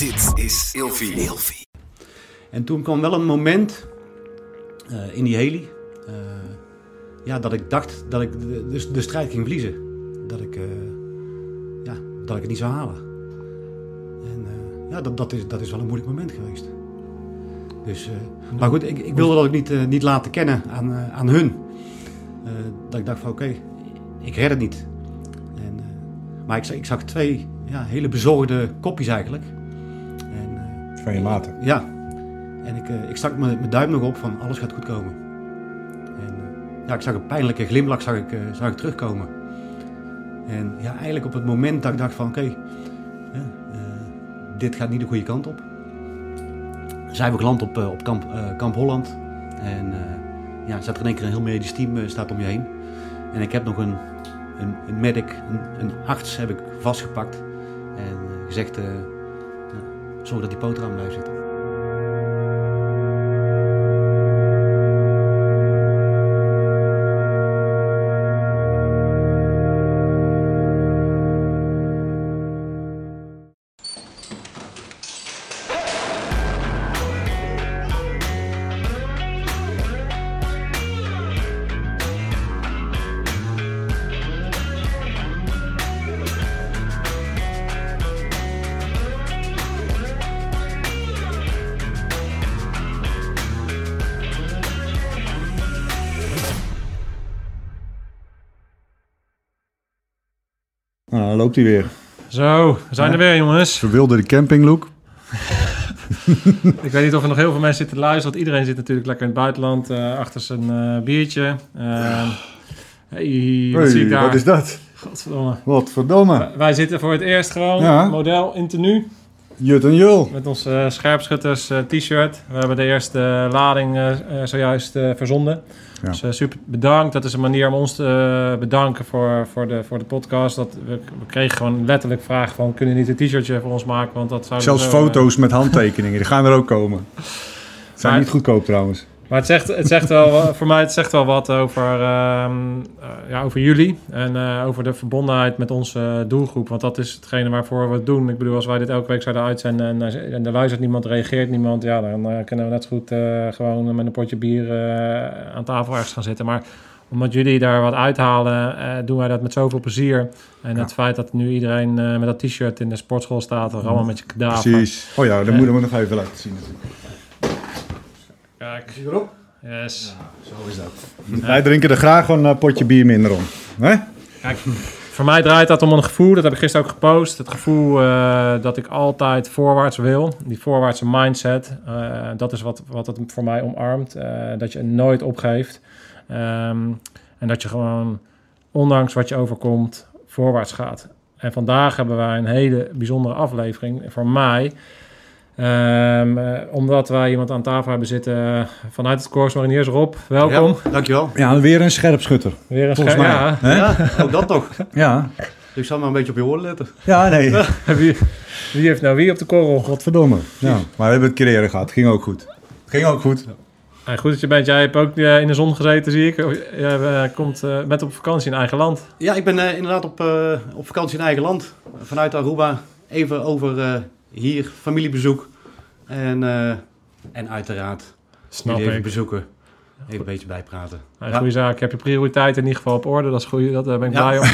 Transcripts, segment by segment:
Dit is Ilfie. En toen kwam wel een moment eh, in die heli. eh, ja, dat ik dacht dat ik de, de, de strijd ging verliezen. Dat ik, eh, ja, dat ik het niet zou halen. En eh, ja, dat, dat, is, dat is wel een moeilijk moment geweest. Dus, eh, maar goed, ik, ik wilde dat ook niet, niet laten kennen aan, aan hun. Eh, dat ik dacht van oké, ik red het niet. En, eh, maar ik, zag- ik zag twee ja, hele bezorgde kopjes eigenlijk. Van je ja, en ik, eh, ik stak mijn mijn duim nog op van alles gaat goed komen. En eh, ja, ik zag een pijnlijke glimlach zag ik, eh, zag ik terugkomen. En ja, eigenlijk op het moment dat ik dacht van oké, dit gaat niet de goede kant op. Zijn we geland op, op kamp, kamp Holland. En eh, ja, staat er in één keer een heel medisch team staat om je heen. En ik heb nog een, een, een medic, een, een arts heb ik vastgepakt. En gezegd, zorg dat die poot eraan blijft zitten. Loopt hij weer. Zo, we zijn er weer jongens. Verwilderde campinglook. Ik weet niet of er nog heel veel mensen zitten te luisteren. Want iedereen zit natuurlijk lekker in het buitenland eh, achter zijn eh, biertje. Uh, hey, wat zie ik daar? wat is dat? Godverdomme. Wat verdomme. Wij- Wij zitten voor het eerst gewoon Ja. model in tenue. Jut en Jul. Met ons eh, scherpschutters eh, t-shirt. We hebben de eerste lading eh, eh, zojuist verzonden. Ja. Dus super bedankt. Dat is een manier om ons te bedanken voor, voor, de, voor de podcast. Dat we, we kregen gewoon letterlijk vragen van... kunnen jullie niet een t-shirtje voor ons maken? Want dat zou Zelfs foto's met handtekeningen. Die gaan er ook komen. Zijn Maar- niet goedkoop trouwens. Maar het zegt, het zegt wel, voor mij het zegt wel wat over, ehm, eh, ja, over jullie en eh, over de verbondenheid met onze doelgroep. Want dat is hetgene waarvoor we het doen. Ik bedoel, als wij dit elke week zouden uitzenden en, en er luistert niemand, reageert niemand, ja, dan eh, kunnen we net zo goed eh, gewoon met een potje bier eh, aan tafel ergens gaan zitten. Maar omdat jullie daar wat uithalen, eh, doen wij dat met zoveel plezier. En Ja. het feit dat nu iedereen eh, met dat t-shirt in de sportschool staat, er allemaal met je kadaver. Precies. Oh ja, dat moeten we nog even laten zien. natuurlijk. Kijk, erop? yes. Zo is dat. Wij drinken er graag een potje bier minder om. Hè? Kijk, voor mij draait dat om een gevoel. Dat heb ik gisteren ook gepost. Het gevoel eh, dat ik altijd voorwaarts wil. Die voorwaartse mindset. eh, dat is wat, wat het voor mij omarmt. eh, dat je nooit opgeeft. Ehm, en dat je gewoon, ondanks wat je overkomt, voorwaarts gaat. En vandaag hebben wij een hele bijzondere aflevering. Voor mij. Ehm, eh, omdat wij iemand aan tafel hebben zitten eh, vanuit het Corps Mariniers. Rob, welkom. Ja, dankjewel. Ja, weer een scherpschutter. Weer een Volgens scher- mij. Ja? Ja, ook dat toch. Ja. Dus ik zal maar een beetje op je oren letten. Ja, nee. wie, wie heeft nou wie op de korrel? Godverdomme. Ja. Maar we hebben het keer eerder gehad. Ging ook goed. Ging ook goed. Ja, goed dat je bent. Jij hebt ook eh, in de zon gezeten, zie ik. Je eh, komt, eh, bent op vakantie in eigen land. Ja, ik ben eh, inderdaad op, eh, op vakantie in eigen land. Vanuit Aruba. Even over eh, hier, familiebezoek. En, eh, en uiteraard Snap jullie even ik. bezoeken. Even een beetje bijpraten. Goeie zaak. Ik heb je prioriteit in ieder geval op orde. Dat is goed. Dat, daar ben ik blij om.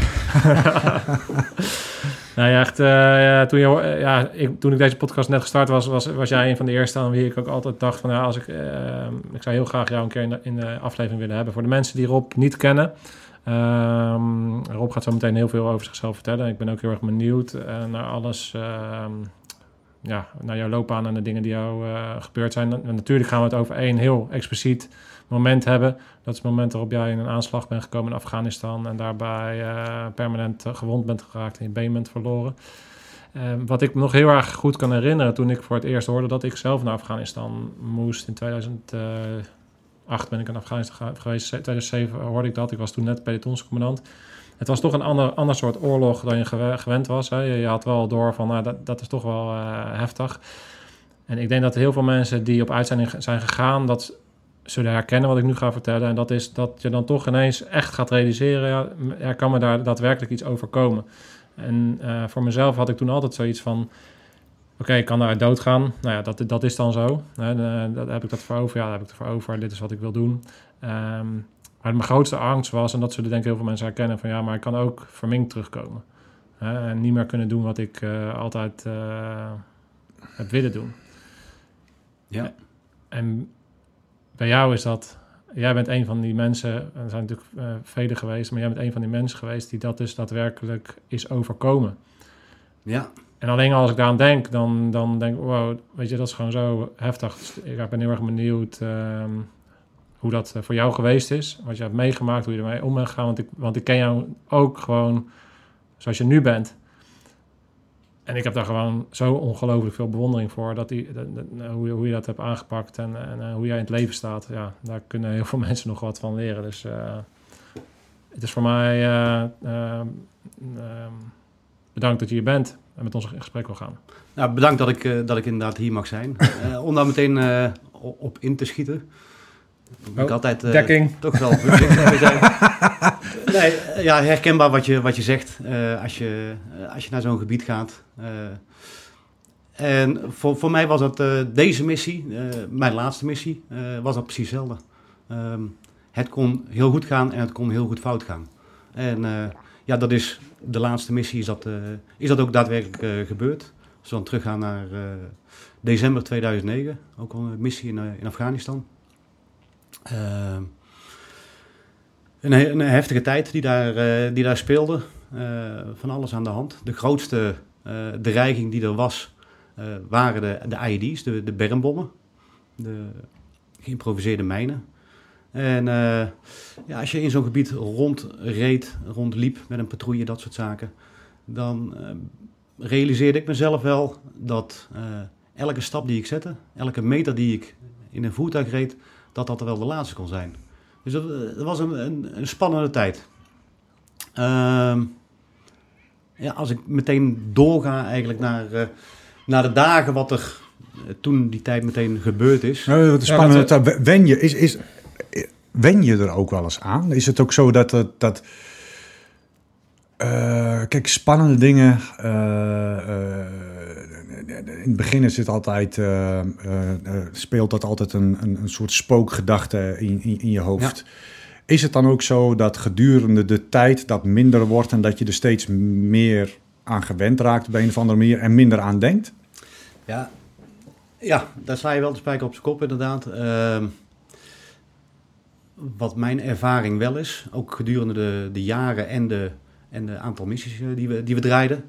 nou ja, echt. eh, ja, toen, je, eh, ja, ik, toen ik deze podcast net gestart was, was, was jij een van de eerste aan wie ik ook altijd dacht van... Ja, als ik, eh, ik zou heel graag jou een keer in de, in de aflevering willen hebben. Voor de mensen die Rob niet kennen... Ehm, Rob gaat zo meteen heel veel over zichzelf vertellen. Ik ben ook heel erg benieuwd eh, naar alles, ehm, ja, naar jouw loopbaan en de dingen die jou eh, gebeurd zijn. Natuurlijk gaan we het over één heel expliciet moment hebben. Dat is het moment waarop jij in een aanslag bent gekomen in Afghanistan en daarbij eh, permanent eh, gewond bent geraakt en je been bent verloren. Ehm, wat ik me nog heel erg goed kan herinneren toen ik voor het eerst hoorde dat ik zelf naar Afghanistan moest in 2008 ben ik in Afghanistan ge- geweest. 2007 hoorde ik dat. Ik was toen net pelotonscommandant. Het was toch een ander, ander soort oorlog dan je gewe- gewend was. Hè. Je, had wel door van, nou, dat, dat is toch wel eh, heftig. En ik denk dat heel veel mensen die op uitzending zijn gegaan, dat zullen herkennen wat ik nu ga vertellen. En dat is dat je dan toch ineens echt gaat realiseren, ja, er kan me daar daadwerkelijk iets overkomen. En eh, voor mezelf had ik toen altijd zoiets van, oké, ik kan daaruit doodgaan. Nou ja, dat, dat is dan zo. De- dat, heb ik dat voor over? Ja, daar heb ik het voor over. Dit is wat ik wil doen. Ehm, maar mijn grootste angst was, en dat zullen denk ik heel veel mensen herkennen, van ja, maar ik kan ook verminkt terugkomen. Hè, en niet meer kunnen doen wat ik eh, altijd eh, heb willen doen. Ja. En bij jou is dat, jij bent een van die mensen, en er zijn natuurlijk eh velen geweest, maar jij bent een van die mensen geweest die dat dus daadwerkelijk is overkomen. Ja, En alleen als ik daaraan denk, dan, dan denk ik, wow, weet je, dat is gewoon zo heftig. Ik ben heel erg benieuwd ehm, hoe dat eh, voor jou geweest is. Wat je hebt meegemaakt, hoe je ermee om bent gegaan. Want ik, want ik ken jou ook gewoon zoals je nu bent. En ik heb daar gewoon zo ongelooflijk veel bewondering voor. Dat die, dat- hoe, je- hoe je dat hebt aangepakt en, en eh, hoe jij in het leven staat. Ja, daar kunnen heel veel mensen nog wat van leren. Dus eh, het is voor mij... eh, ehm, bedankt dat je hier bent en met ons in gesprek wil gaan. Nou, bedankt dat ik, dat ik inderdaad hier mag zijn. Om daar meteen op in te schieten. Moet ik Oh, altijd eh, Dekking. toch wel zijn. Nee, ja, herkenbaar wat je, wat je zegt eh, als, je, eh, als je naar zo'n gebied gaat. En voor, voor mij was dat deze missie, mijn laatste missie, was dat precies hetzelfde. Ehm, het kon heel goed gaan en het kon heel goed fout gaan. En ja, dat is de laatste missie, is dat, is dat ook daadwerkelijk gebeurd. Als we dan teruggaan naar december 2009, ook al een missie in, in Afghanistan. Ehm, een, een heftige tijd die daar, eh, die daar speelde. Eh, van alles aan de hand. De grootste eh, dreiging die er was, waren de, de IED's, de, de bermbommen. De geïmproviseerde mijnen. En ja, als je in zo'n gebied rondreed, rondliep met een patrouille, dat soort zaken, dan realiseerde ik mezelf wel dat elke stap die ik zette, elke meter die ik in een voertuig reed, dat dat wel de laatste kon zijn. Dus dat, eh, dat was een, een, een spannende tijd. Ehm, ja, als ik meteen doorga eigenlijk naar, eh, naar de dagen wat er eh, toen die tijd meteen gebeurd is. Nou, wat is Ja, dat- wen, je, is, is, wen je er ook wel eens aan? Is het ook zo dat... dat, dat kijk, spannende dingen... in het begin is het altijd, eh, eh, eh, speelt dat altijd een, een, een soort spookgedachte in, in, in je hoofd. Is het dan ook zo dat gedurende de tijd dat minder wordt... en dat je er steeds meer aan gewend raakt op een of andere manier... en minder aan denkt? Ja, ja daar sla je wel de spijker op zijn kop inderdaad. Ehm, wat mijn ervaring wel is, ook gedurende de, de jaren en de, en de aantal missies die we, die we draaiden,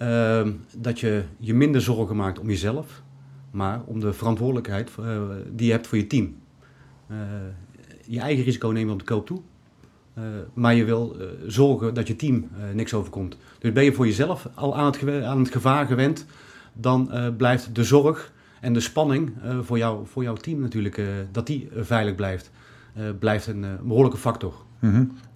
ehm, dat je je minder zorgen maakt om jezelf, maar om de verantwoordelijkheid eh, die je hebt voor je team. Eh, je eigen risico nemen op de koop toe. Eh, maar je wil zorgen dat je team niks overkomt. Dus ben je voor jezelf al aan het, aan het gevaar gewend, dan blijft de zorg en de spanning voor, jou, voor jouw team natuurlijk, dat die veilig blijft, blijft een eh, behoorlijke factor.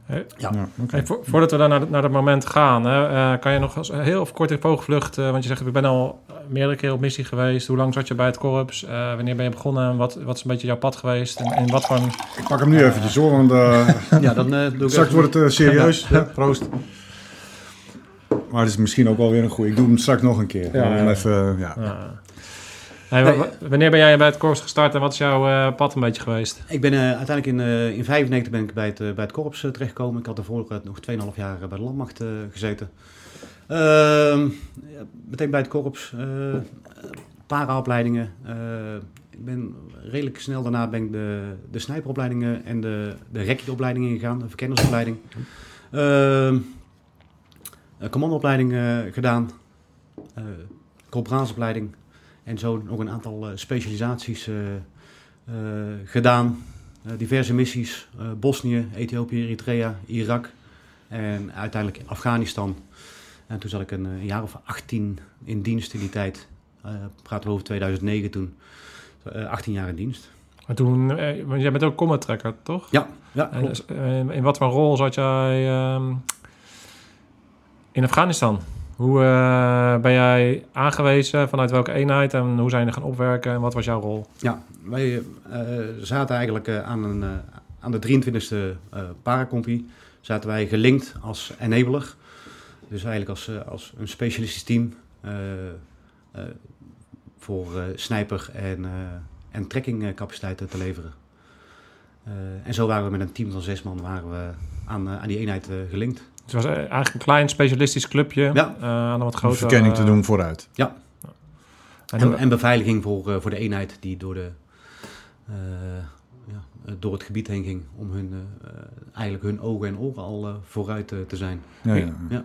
Ja. Ja, oké. Hey, vo- voordat we dan naar, naar dat moment gaan, hè, eh, kan je nog eens heel of kort in vogelvlucht, eh, want je zegt ik ben al meerdere keren op missie geweest. Hoe lang zat je bij het korps? Eh, wanneer ben je begonnen? Wat, wat is een beetje jouw pad geweest? En, en wat een... Ik pak hem nu eventjes hoor, want eh, Ja, dan eh, doe ik straks even- wordt het eh, serieus. Ja, proost. Maar het is misschien ook wel weer een goeie. Ik doe hem straks nog een keer. Ja, Om ja. even, ja. Hey, wanneer ben jij bij het korps gestart en wat is jouw eh, pad een beetje geweest? Ik ben eh, uiteindelijk in, eh in 95 ben ik bij het, eh, bij het korps eh, terechtgekomen. Ik had daarvoor eh, nog 2,5 jaar eh, bij de landmacht eh, gezeten. Ehm, meteen bij het korps. eh paraopleidingen. Eh, ik ben redelijk snel daarna ben ik de, de snijperopleidingen en de, de ingegaan. De verkennersopleiding. Ehm commandoopleiding eh, gedaan. eh corporaalsopleiding. En zo nog een aantal eh, specialisaties eh, eh, gedaan. Diverse missies. Bosnië, Ethiopië, Eritrea, Irak. En uiteindelijk Afghanistan. En toen zat ik een, een jaar of 18 in dienst in die tijd. Eh praten we over 2009 toen. Eh 18 jaar in dienst. Maar toen, want jij bent ook combat tracker, toch? Ja, ja En, klopt. eh, in wat voor rol zat jij ehm, in Afghanistan? Hoe eh, ben jij aangewezen? Vanuit welke eenheid? En hoe zijn er gaan opwerken? En wat was jouw rol? Ja, wij eh, zaten eigenlijk eh, aan, een, aan de 23e eh paracompie. Zaten wij gelinkt als enabler. Dus eigenlijk als, als een specialistisch team. voor snijper en, en trekkingcapaciteiten te leveren. En zo waren we met een team van zes man waren we aan, aan die eenheid gelinkt. Het was eh, eigenlijk een klein specialistisch clubje Ja. eh, aan een wat Om grotere... verkenning te doen vooruit. En, En, en beveiliging voor, eh, voor de eenheid die door, de, eh, ja, eh, door het gebied heen ging. Om hun, eh, eh, eigenlijk hun ogen en oren al eh, vooruit eh, te zijn. Ja, ja. Ja.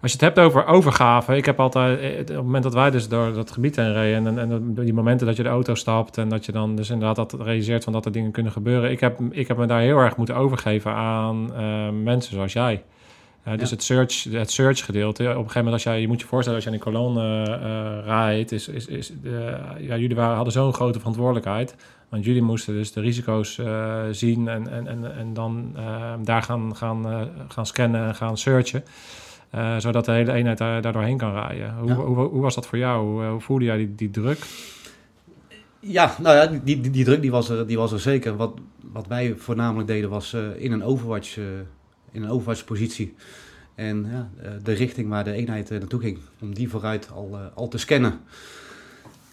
Als je het hebt over overgave, ik heb altijd, eh, op het moment dat wij dus door dat gebied heen reden en, en, en die momenten dat je de auto stapt en dat je dan dus inderdaad dat realiseert van dat er dingen kunnen gebeuren. Ik heb, ik heb me daar heel erg moeten overgeven aan eh, mensen zoals jij. Eh, dus Ja. het search, het search gedeelte. Op een gegeven moment, als jij, je moet je voorstellen, als je in een kolonne eh, rijdt, is, is, is ja, jullie waren, hadden zo'n grote verantwoordelijkheid. Want jullie moesten dus de risico's eh, zien en, en, en, en dan eh, daar gaan, gaan, eh, gaan scannen en gaan searchen. Eh, zodat de hele eenheid daar, daar doorheen kan rijden. Hoe, Ja. hoe, hoe was dat voor jou? Hoe, hoe voelde jij die, die druk? Ja, nou ja, die, die, die druk die was, er, die was er zeker. Wat, wat wij voornamelijk deden was eh, in een overwatch, eh, in een overwatch positie. En ja, eh, de richting waar de eenheid eh, naartoe ging, om die vooruit al, eh, al te scannen.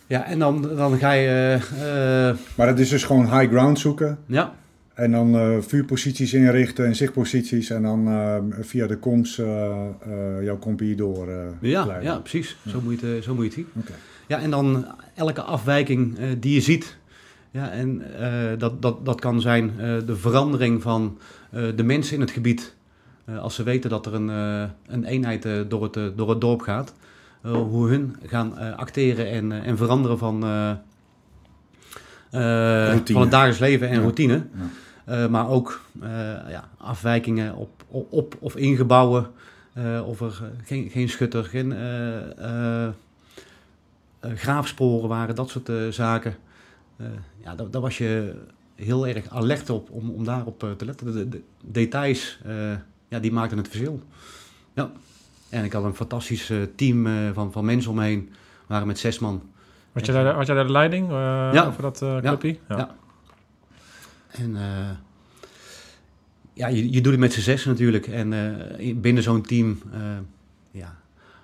Ja, en dan, dan ga je... Maar het is dus gewoon high ground zoeken. ja, En dan vuurposities inrichten en zichtposities. En dan via de eh, jouw compie door ja, leiden. ja, precies. Zo, moet je het, zo moet je het zien. Ja, en dan elke afwijking die je ziet. Ja, en eh, dat, dat, dat kan zijn eh, de verandering van eh, de mensen in het gebied. Als ze weten dat er een, een eenheid door, het, door het dorp gaat. hoe hun gaan acteren en, en veranderen van, van het dagelijks leven en Ja. routine. Ja. Maar ook ja, afwijkingen op, op, op of in gebouwen. eh, of er geen, geen schutter, geen graafsporen waren, dat soort zaken. Eh, ja, daar, daar was je heel erg alert op om, om daarop eh, te letten. De, de- de details, eh, ja, die maakten het verschil. Ja. En ik had een fantastisch team van, van mensen omheen. We waren met zes man. Had jij daar, had jij daar de leiding Ja. over dat clubje? ja. En eh, ja, je, je doet het met z'n zes natuurlijk. En in- binnen zo'n team, ja,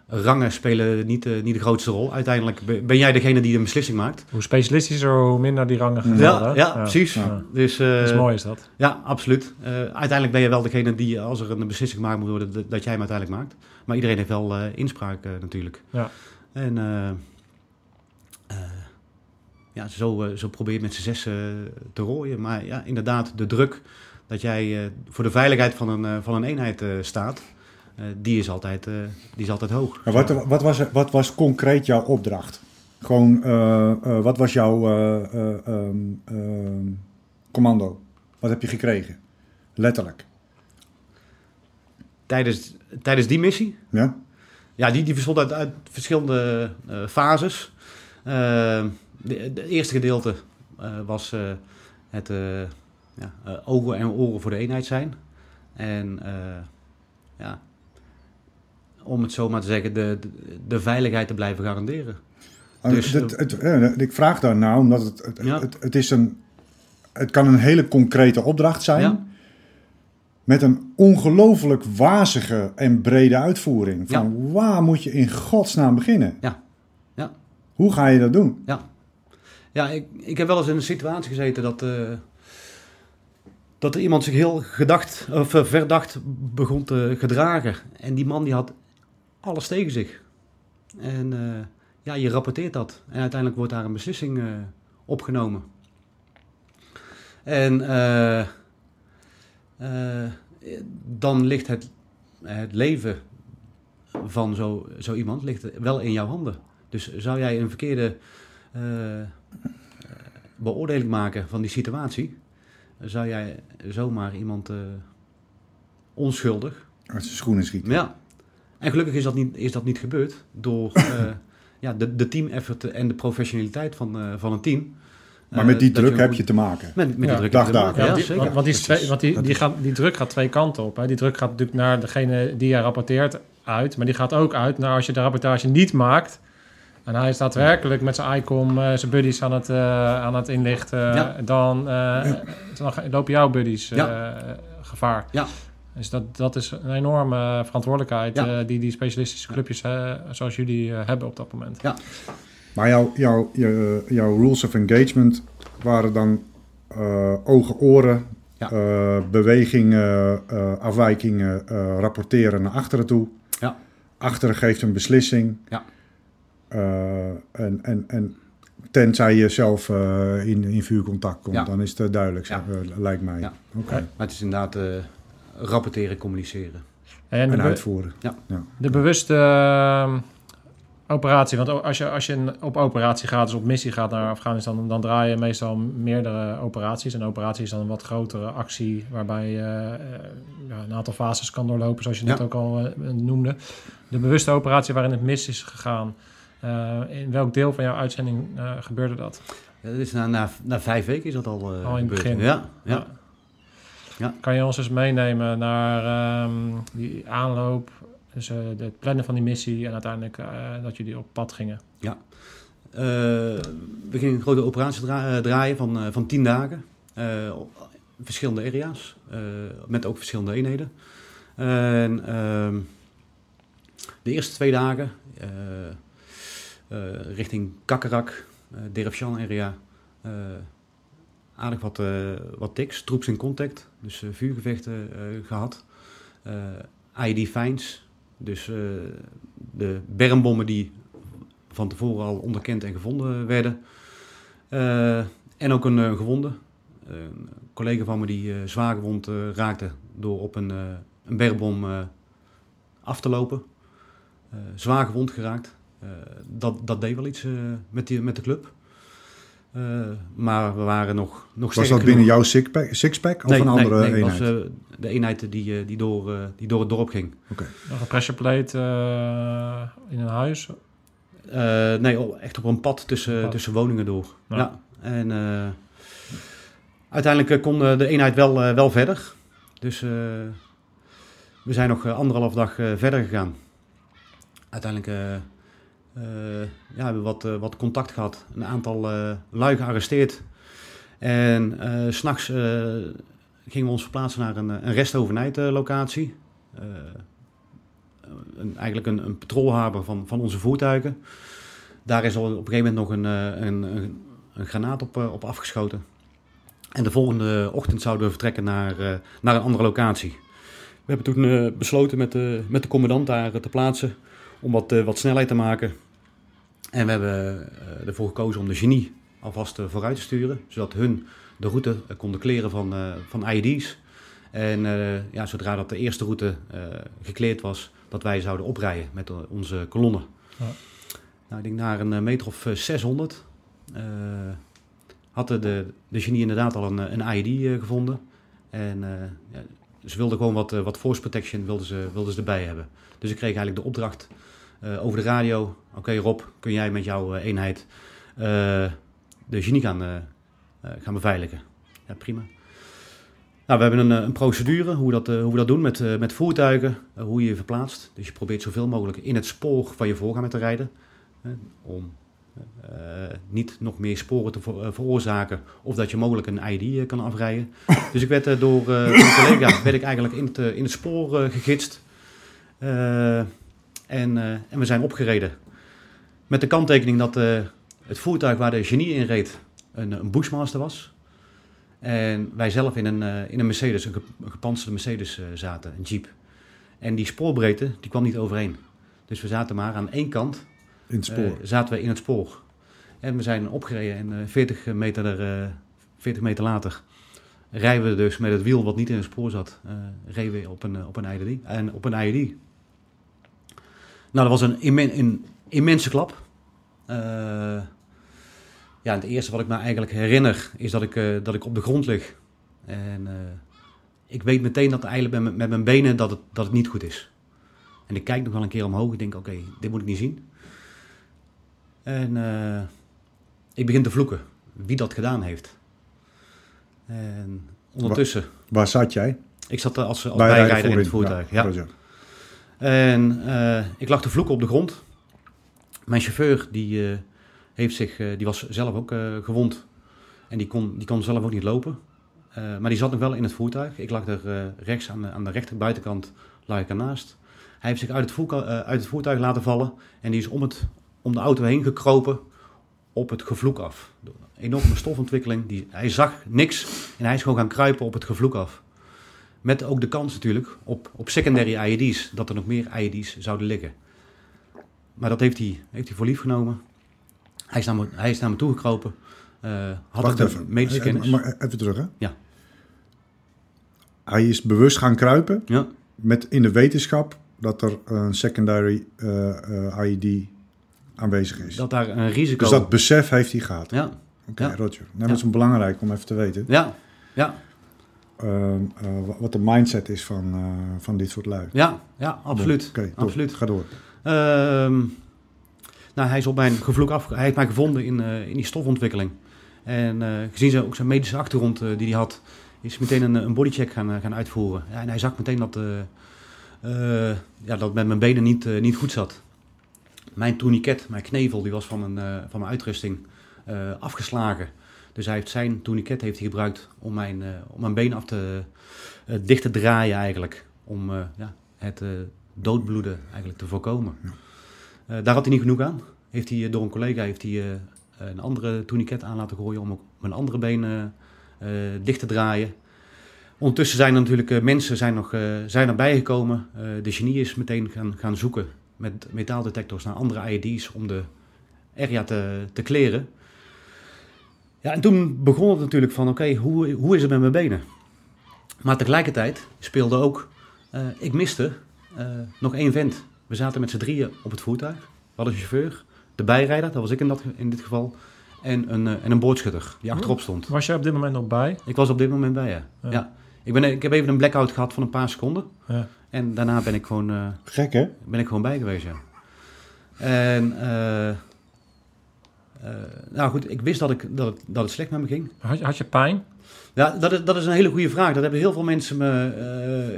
rangen spelen niet, eh, niet de grootste rol. Uiteindelijk ben jij degene die een beslissing maakt. Hoe specialistischer, hoe minder die rangen Ja, gelden. Ja, ja, precies. Ja. Dus, eh, Dat is mooi is dat. Ja, absoluut. Eh, uiteindelijk ben je wel degene die, als er een beslissing gemaakt moet worden, dat, dat jij hem uiteindelijk maakt. Maar iedereen heeft wel inspraak natuurlijk. Ja. En ja, zo, zo probeer je met z'n zes te rooien. Maar ja, inderdaad, de druk dat jij voor de veiligheid van een, van een eenheid staat, die, is altijd, eh, die is altijd hoog. Maar wat, wat, was, wat was concreet jouw opdracht? Gewoon, eh, eh, wat was jouw eh, eh, ehm, ehm, commando? Wat heb je gekregen? Letterlijk. Tijdens, tijdens die missie, Ja? Ja, die, die bestond uit, uit verschillende eh, fases. Eh, de, de eerste gedeelte eh, was eh, het eh, ja, eh, ogen en oren voor de eenheid zijn. En eh, ja, om het zo maar te zeggen, de, de, de veiligheid te blijven garanderen. Dus, het, het, eh, ik vraag daarna, omdat het, het, Ja. is een, het kan een hele concrete opdracht zijn. Ja. Met een ongelooflijk wazige en brede uitvoering. Van waar moet je in godsnaam beginnen? Ja. Ja. Hoe ga je dat doen? Ja, ik, ik heb wel eens in een situatie gezeten dat, eh, dat er iemand zich heel gedacht, of eh, verdacht begon te gedragen. En die man die had alles tegen zich. En eh, ja, je rapporteert dat. En uiteindelijk wordt daar een beslissing eh, opgenomen. En eh, dan ligt het, het leven van zo, zo iemand ligt wel in jouw handen. Dus zou jij een verkeerde beoordeling maken van die situatie, zou jij zomaar iemand eh, onschuldig. Uit zijn schoenen schieten. Ja. En gelukkig is dat niet, is dat niet gebeurd door eh, ja, de, de team effort en de professionaliteit van, eh, van een team. Maar met die Eh, dat druk je heb je te maken. Met, met Ja, die druk dag, heb je te dag. maken. Ja, die- want, want, die, twee- want die, die, gaat, die druk gaat twee kanten op. Hè. Die druk gaat natuurlijk naar degene die je rapporteert uit. Maar die gaat ook uit naar als je de rapportage niet maakt. En hij is daadwerkelijk met zijn ICOM, eh, zijn buddies aan het, eh, aan het inlichten. Ja. Dan, eh, dan lopen jouw buddies eh, Ja. gevaar. Ja. Dus dat, dat is een enorme verantwoordelijkheid Ja. eh, die die specialistische clubjes eh, zoals jullie eh, hebben op dat moment. Ja. Maar jouw, jouw, je- jouw rules of engagement waren dan eh, ogen, oren, Ja. eh, bewegingen, eh, afwijkingen, eh, rapporteren naar achteren toe. Ja. Achteren geeft een beslissing. Ja. Eh, en, en, en tenzij je zelf eh, in, in vuurcontact komt, Ja. dan is het duidelijk, Ja. lijkt mij. Ja. Oké. Maar het is inderdaad eh, rapporteren, communiceren. En En uitvoeren. de bewuste ehm, operatie, want als je, als je op operatie gaat, dus op missie gaat naar Afghanistan, dan draai je meestal meerdere operaties. Een operatie is dan een wat grotere actie, waarbij je eh, ja, een aantal fases kan doorlopen, zoals je net Ja. ook al eh, noemde. De bewuste operatie waarin het mis is gegaan, eh, in welk deel van jouw uitzending eh, gebeurde dat? Ja, dat is na, na, na vijf weken is dat al, Al in het gebeurd. begin. Ja, ja. Ja. Kan je ons eens meenemen naar ehm, die aanloop, dus eh, het plannen van die missie en uiteindelijk eh, dat jullie op pad gingen? Eh, we gingen een grote operatie dra- draaien van, van tien dagen. verschillende area's, met ook verschillende eenheden. En ehm, de eerste twee dagen richting Kakkerak, uh, Derefshan area, aardig wat, eh, wat tiks, troops in contact, dus eh, vuurgevechten eh, gehad. Eh IED finds, dus de bermbommen die van tevoren al onderkend en gevonden werden. En ook een gewonde. een collega van me die zwaar gewond raakte door op een, eh, een bergbom af te lopen. Zwaar gewond geraakt. Dat, dat deed wel iets met, die, met de club. Eh, maar we waren nog, nog Was dat binnen genoeg. jouw sixpack, sixpack of een andere nee, eenheid? dat was eh, de eenheid die, eh, die, door, die door het dorp ging. Nog een pressure plate eh, in een huis? Eh, nee, echt op een pad tussen, Pad. tussen woningen door. Ja. Ja. En eh, uiteindelijk kon de eenheid wel, wel verder. Dus eh, we zijn nog anderhalf dag eh, verder gegaan. Uiteindelijk ja, hebben wat, eh, wat contact gehad. Een aantal eh lui gearresteerd. En eh, s'nachts eh, gingen we ons verplaatsen naar een, eh, een restovernijd-locatie. Eh, een, eigenlijk een, een patrolhaber van, van onze voertuigen. Daar is op een gegeven moment nog een, eh, een, een, granaat op, eh, op afgeschoten. En de volgende ochtend zouden we vertrekken naar, eh, naar een andere locatie. We hebben toen eh, besloten met de, met de commandant daar eh, te plaatsen om wat, eh, wat snelheid te maken. En we hebben eh, ervoor gekozen om de genie alvast eh, vooruit te sturen, zodat hun de route eh, konden kleren van, van IED's. En ja, zodra dat de eerste route gekleerd was, dat wij zouden oprijden met onze kolonne. Ja. Nou, ik denk naar een meter of eh, 600 eh, had de, de, genie inderdaad al een, een IED gevonden. En ja, ze wilden gewoon wat, wat force protection wilden ze, wilden ze erbij hebben. Dus ik kreeg eigenlijk de opdracht over de radio. Oké Rob, kun jij met jouw eh, eenheid eh, de genie gaan, eh, eh, gaan beveiligen? Ja, prima. Nou, we hebben een, eh, een procedure hoe we dat, eh, hoe we dat doen met, eh, met voertuigen, eh, hoe je je verplaatst. Dus je probeert zoveel mogelijk in het spoor van je voorganger te rijden. om eh, niet nog meer sporen te ver- eh, veroorzaken of dat je mogelijk een ID eh, kan afrijden. dus ik werd eh, door, eh, een collega werd ik eigenlijk in het, eh, in het spoor eh, gegidst. En, eh, en we zijn opgereden. Met de kanttekening dat eh, het voertuig waar de genie in reed een, een Bushmaster was. En wij zelf in een, eh, in een Mercedes, een, ge- een gepantserde Mercedes zaten, een Jeep. En die spoorbreedte, die kwam niet overeen. Dus we zaten maar aan één kant, In het spoor. zaten we in het spoor. En we zijn opgereden en eh, 40, meter, er, eh, 40 meter later rijden we dus met het wiel wat niet in het spoor zat, reden we op een, op een IED. En op een IED. Nou, dat was een, immen, een immense klap. Eh, ja, het eerste wat ik me eigenlijk herinner is dat ik, eh, dat ik op de grond lig. En eh, ik weet meteen dat eigenlijk met, mijn- met mijn benen dat het, dat het niet goed is. En ik kijk nog wel een keer omhoog. Ik denk, oké, dit moet ik niet zien. En ik begin te vloeken. Wie dat gedaan heeft. En ondertussen... Waar zat jij? Ik zat als, als Bijrijder bijrijder in het voertuig. Ja. En eh, ik lag te vloeken op de grond. Mijn chauffeur die, eh, heeft zich, eh, die was zelf ook gewond. En die kon, die kon zelf ook niet lopen. Maar die zat nog wel in het voertuig. Ik lag er rechts aan de, aan de rechterbuitenkant lag ik ernaast. Hij heeft zich uit het, eh, uit het voertuig laten vallen. En die is om, het, om de auto heen gekropen op het gevloek af. Een enorme stofontwikkeling. Die, hij zag niks en hij is gewoon gaan kruipen op het gevloek af. Met ook de kans natuurlijk op, op secondary IED's, dat er nog meer IED's zouden liggen. Maar dat heeft hij, heeft hij voor lief genomen. Hij is naar me, hij is naar me toegekropen. eh had Wacht even. medische Eh, kennis. Maar even terug, hè? Ja. Hij is bewust gaan kruipen Ja, met in de wetenschap dat er een secondary eh, eh, IED aanwezig is. dat daar een risico... dus dat besef heeft hij gehad. Ja, Oké, ja. Roger. Nou, dat is belangrijk om even te weten. ja, ja, eh, wat de mindset is van, eh, van dit soort lui. ja, ja, absoluut. Oké, absoluut. Ga door. Ehm, nou, hij is op mijn gevloek af. Hij heeft mij gevonden in, eh, in die stofontwikkeling. En eh, gezien zijn, ook zijn medische achtergrond eh, die hij had, is meteen een, een bodycheck gaan, eh, gaan uitvoeren. Ja, en hij zag meteen dat, eh, eh, ja, dat het met mijn benen niet, eh, niet goed zat. Mijn tourniquet, mijn knevel, die was van mijn, eh, van mijn uitrusting eh, afgeslagen. Dus hij heeft zijn tourniquet heeft hij gebruikt om mijn, eh, om mijn been af te, eh, dicht te draaien eigenlijk. Om eh, ja, het doodbloeden eigenlijk te voorkomen. Daar had hij niet genoeg aan. Heeft hij, door een collega heeft hij, een andere tourniquet aan laten gooien om ook mijn andere been dicht te draaien. Ondertussen zijn er natuurlijk mensen zijn nog, zijn erbij gekomen. De genie is meteen gaan, gaan zoeken met metaaldetectors naar andere IED's om de area te, te kleren. Ja, en toen begon het natuurlijk van, oké, hoe, hoe is het met mijn benen? Maar tegelijkertijd speelde ook, eh, ik miste eh, nog één vent. We zaten met z'n drieën op het voertuig. We hadden een chauffeur, de bijrijder, dat was ik in, dat, in dit geval, en een, eh, en een boordschutter die achterop stond. Was jij op dit moment nog bij? Ik was op dit moment bij, ja. Ja. ja. Ik, ben, ik heb even een blackout gehad van een paar seconden. Ja. En daarna ben ik gewoon, eh, Gek, hè? ben ik gewoon bij geweest, ja. En, eh, nou goed, ik wist dat, ik, dat, het, dat het slecht met me ging. Had je, had je pijn? Ja, dat is, dat is een hele goede vraag. Dat hebben heel veel mensen me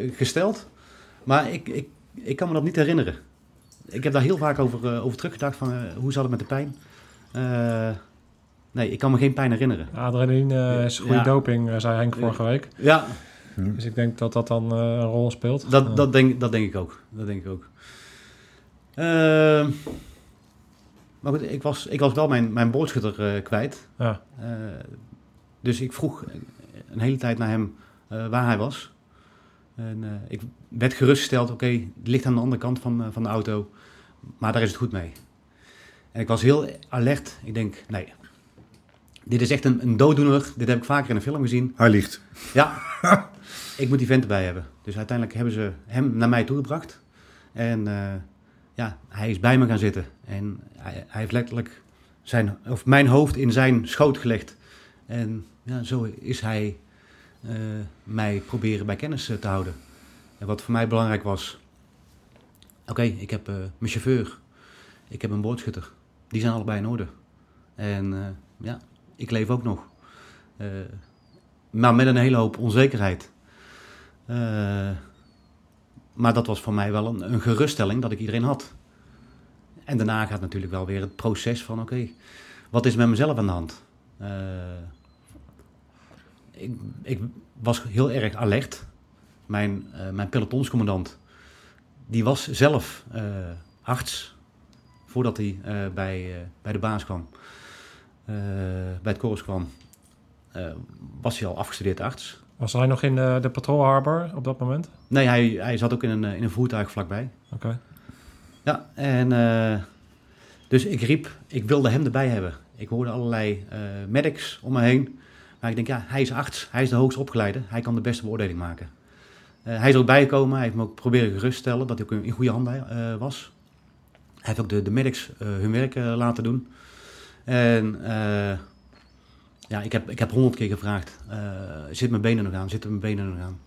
eh, gesteld. Maar ik, ik, ik kan me dat niet herinneren. Ik heb daar heel vaak over, eh, over teruggedacht van hoe zat het met de pijn. Nee, ik kan me geen pijn herinneren. Adrenaline is goede Ja. doping, zei Henk vorige week. Ja, Dus ik denk dat dat dan een rol speelt. dat, dat, denk, dat denk ik ook. Dat denk ik ook. Maar goed, ik was, ik was wel mijn, mijn boordschutter eh, kwijt. Ja. Eh, dus ik vroeg een hele tijd naar hem eh, waar hij was. En eh, ik werd gerustgesteld, oké, het ligt aan de andere kant van, eh, van de auto, maar daar is het goed mee. En ik was heel alert. Ik denk, nee, dit is echt een, een dooddoener. Dit heb ik vaker in een film gezien. Hij ligt. Ja, ik moet die vent erbij hebben. Dus uiteindelijk hebben ze hem naar mij toegebracht. En eh, ja, hij is bij me gaan zitten. En hij, hij heeft letterlijk zijn, of mijn hoofd in zijn schoot gelegd. En ja, zo is hij eh, mij proberen bij kennis eh, te houden. En wat voor mij belangrijk was... Oké, ik heb eh, mijn chauffeur. Ik heb een boordschutter. Die zijn allebei in orde. En ja, ik leef ook nog. Maar met een hele hoop onzekerheid. Maar dat was voor mij wel een, een geruststelling dat ik iedereen had. En daarna gaat natuurlijk wel weer het proces van: oké, wat is met mezelf aan de hand? Eh, ik, ik was heel erg alert. Mijn, eh, mijn pelotonscommandant, die was zelf eh, arts voordat hij bij, bij de baas kwam, bij het korps kwam was hij al afgestudeerd arts. Was hij nog in de, de Patrol Harbor op dat moment? Nee, hij, hij zat ook in een, eh, in een voertuig vlakbij. Oké. Ja, en eh, dus ik riep, ik wilde hem erbij hebben. Ik hoorde allerlei eh, medics om me heen. Maar ik denk, ja, hij is arts, hij is de hoogst opgeleide, hij kan de beste beoordeling maken. Eh, hij is ook bijgekomen, hij heeft me ook proberen geruststellen dat hij ook in goede handen eh, was. Hij heeft ook de, de medics eh, hun werk eh, laten doen. En eh, ja, ik heb, ik heb honderd keer gevraagd, eh, zit mijn benen nog aan, zitten mijn benen nog aan?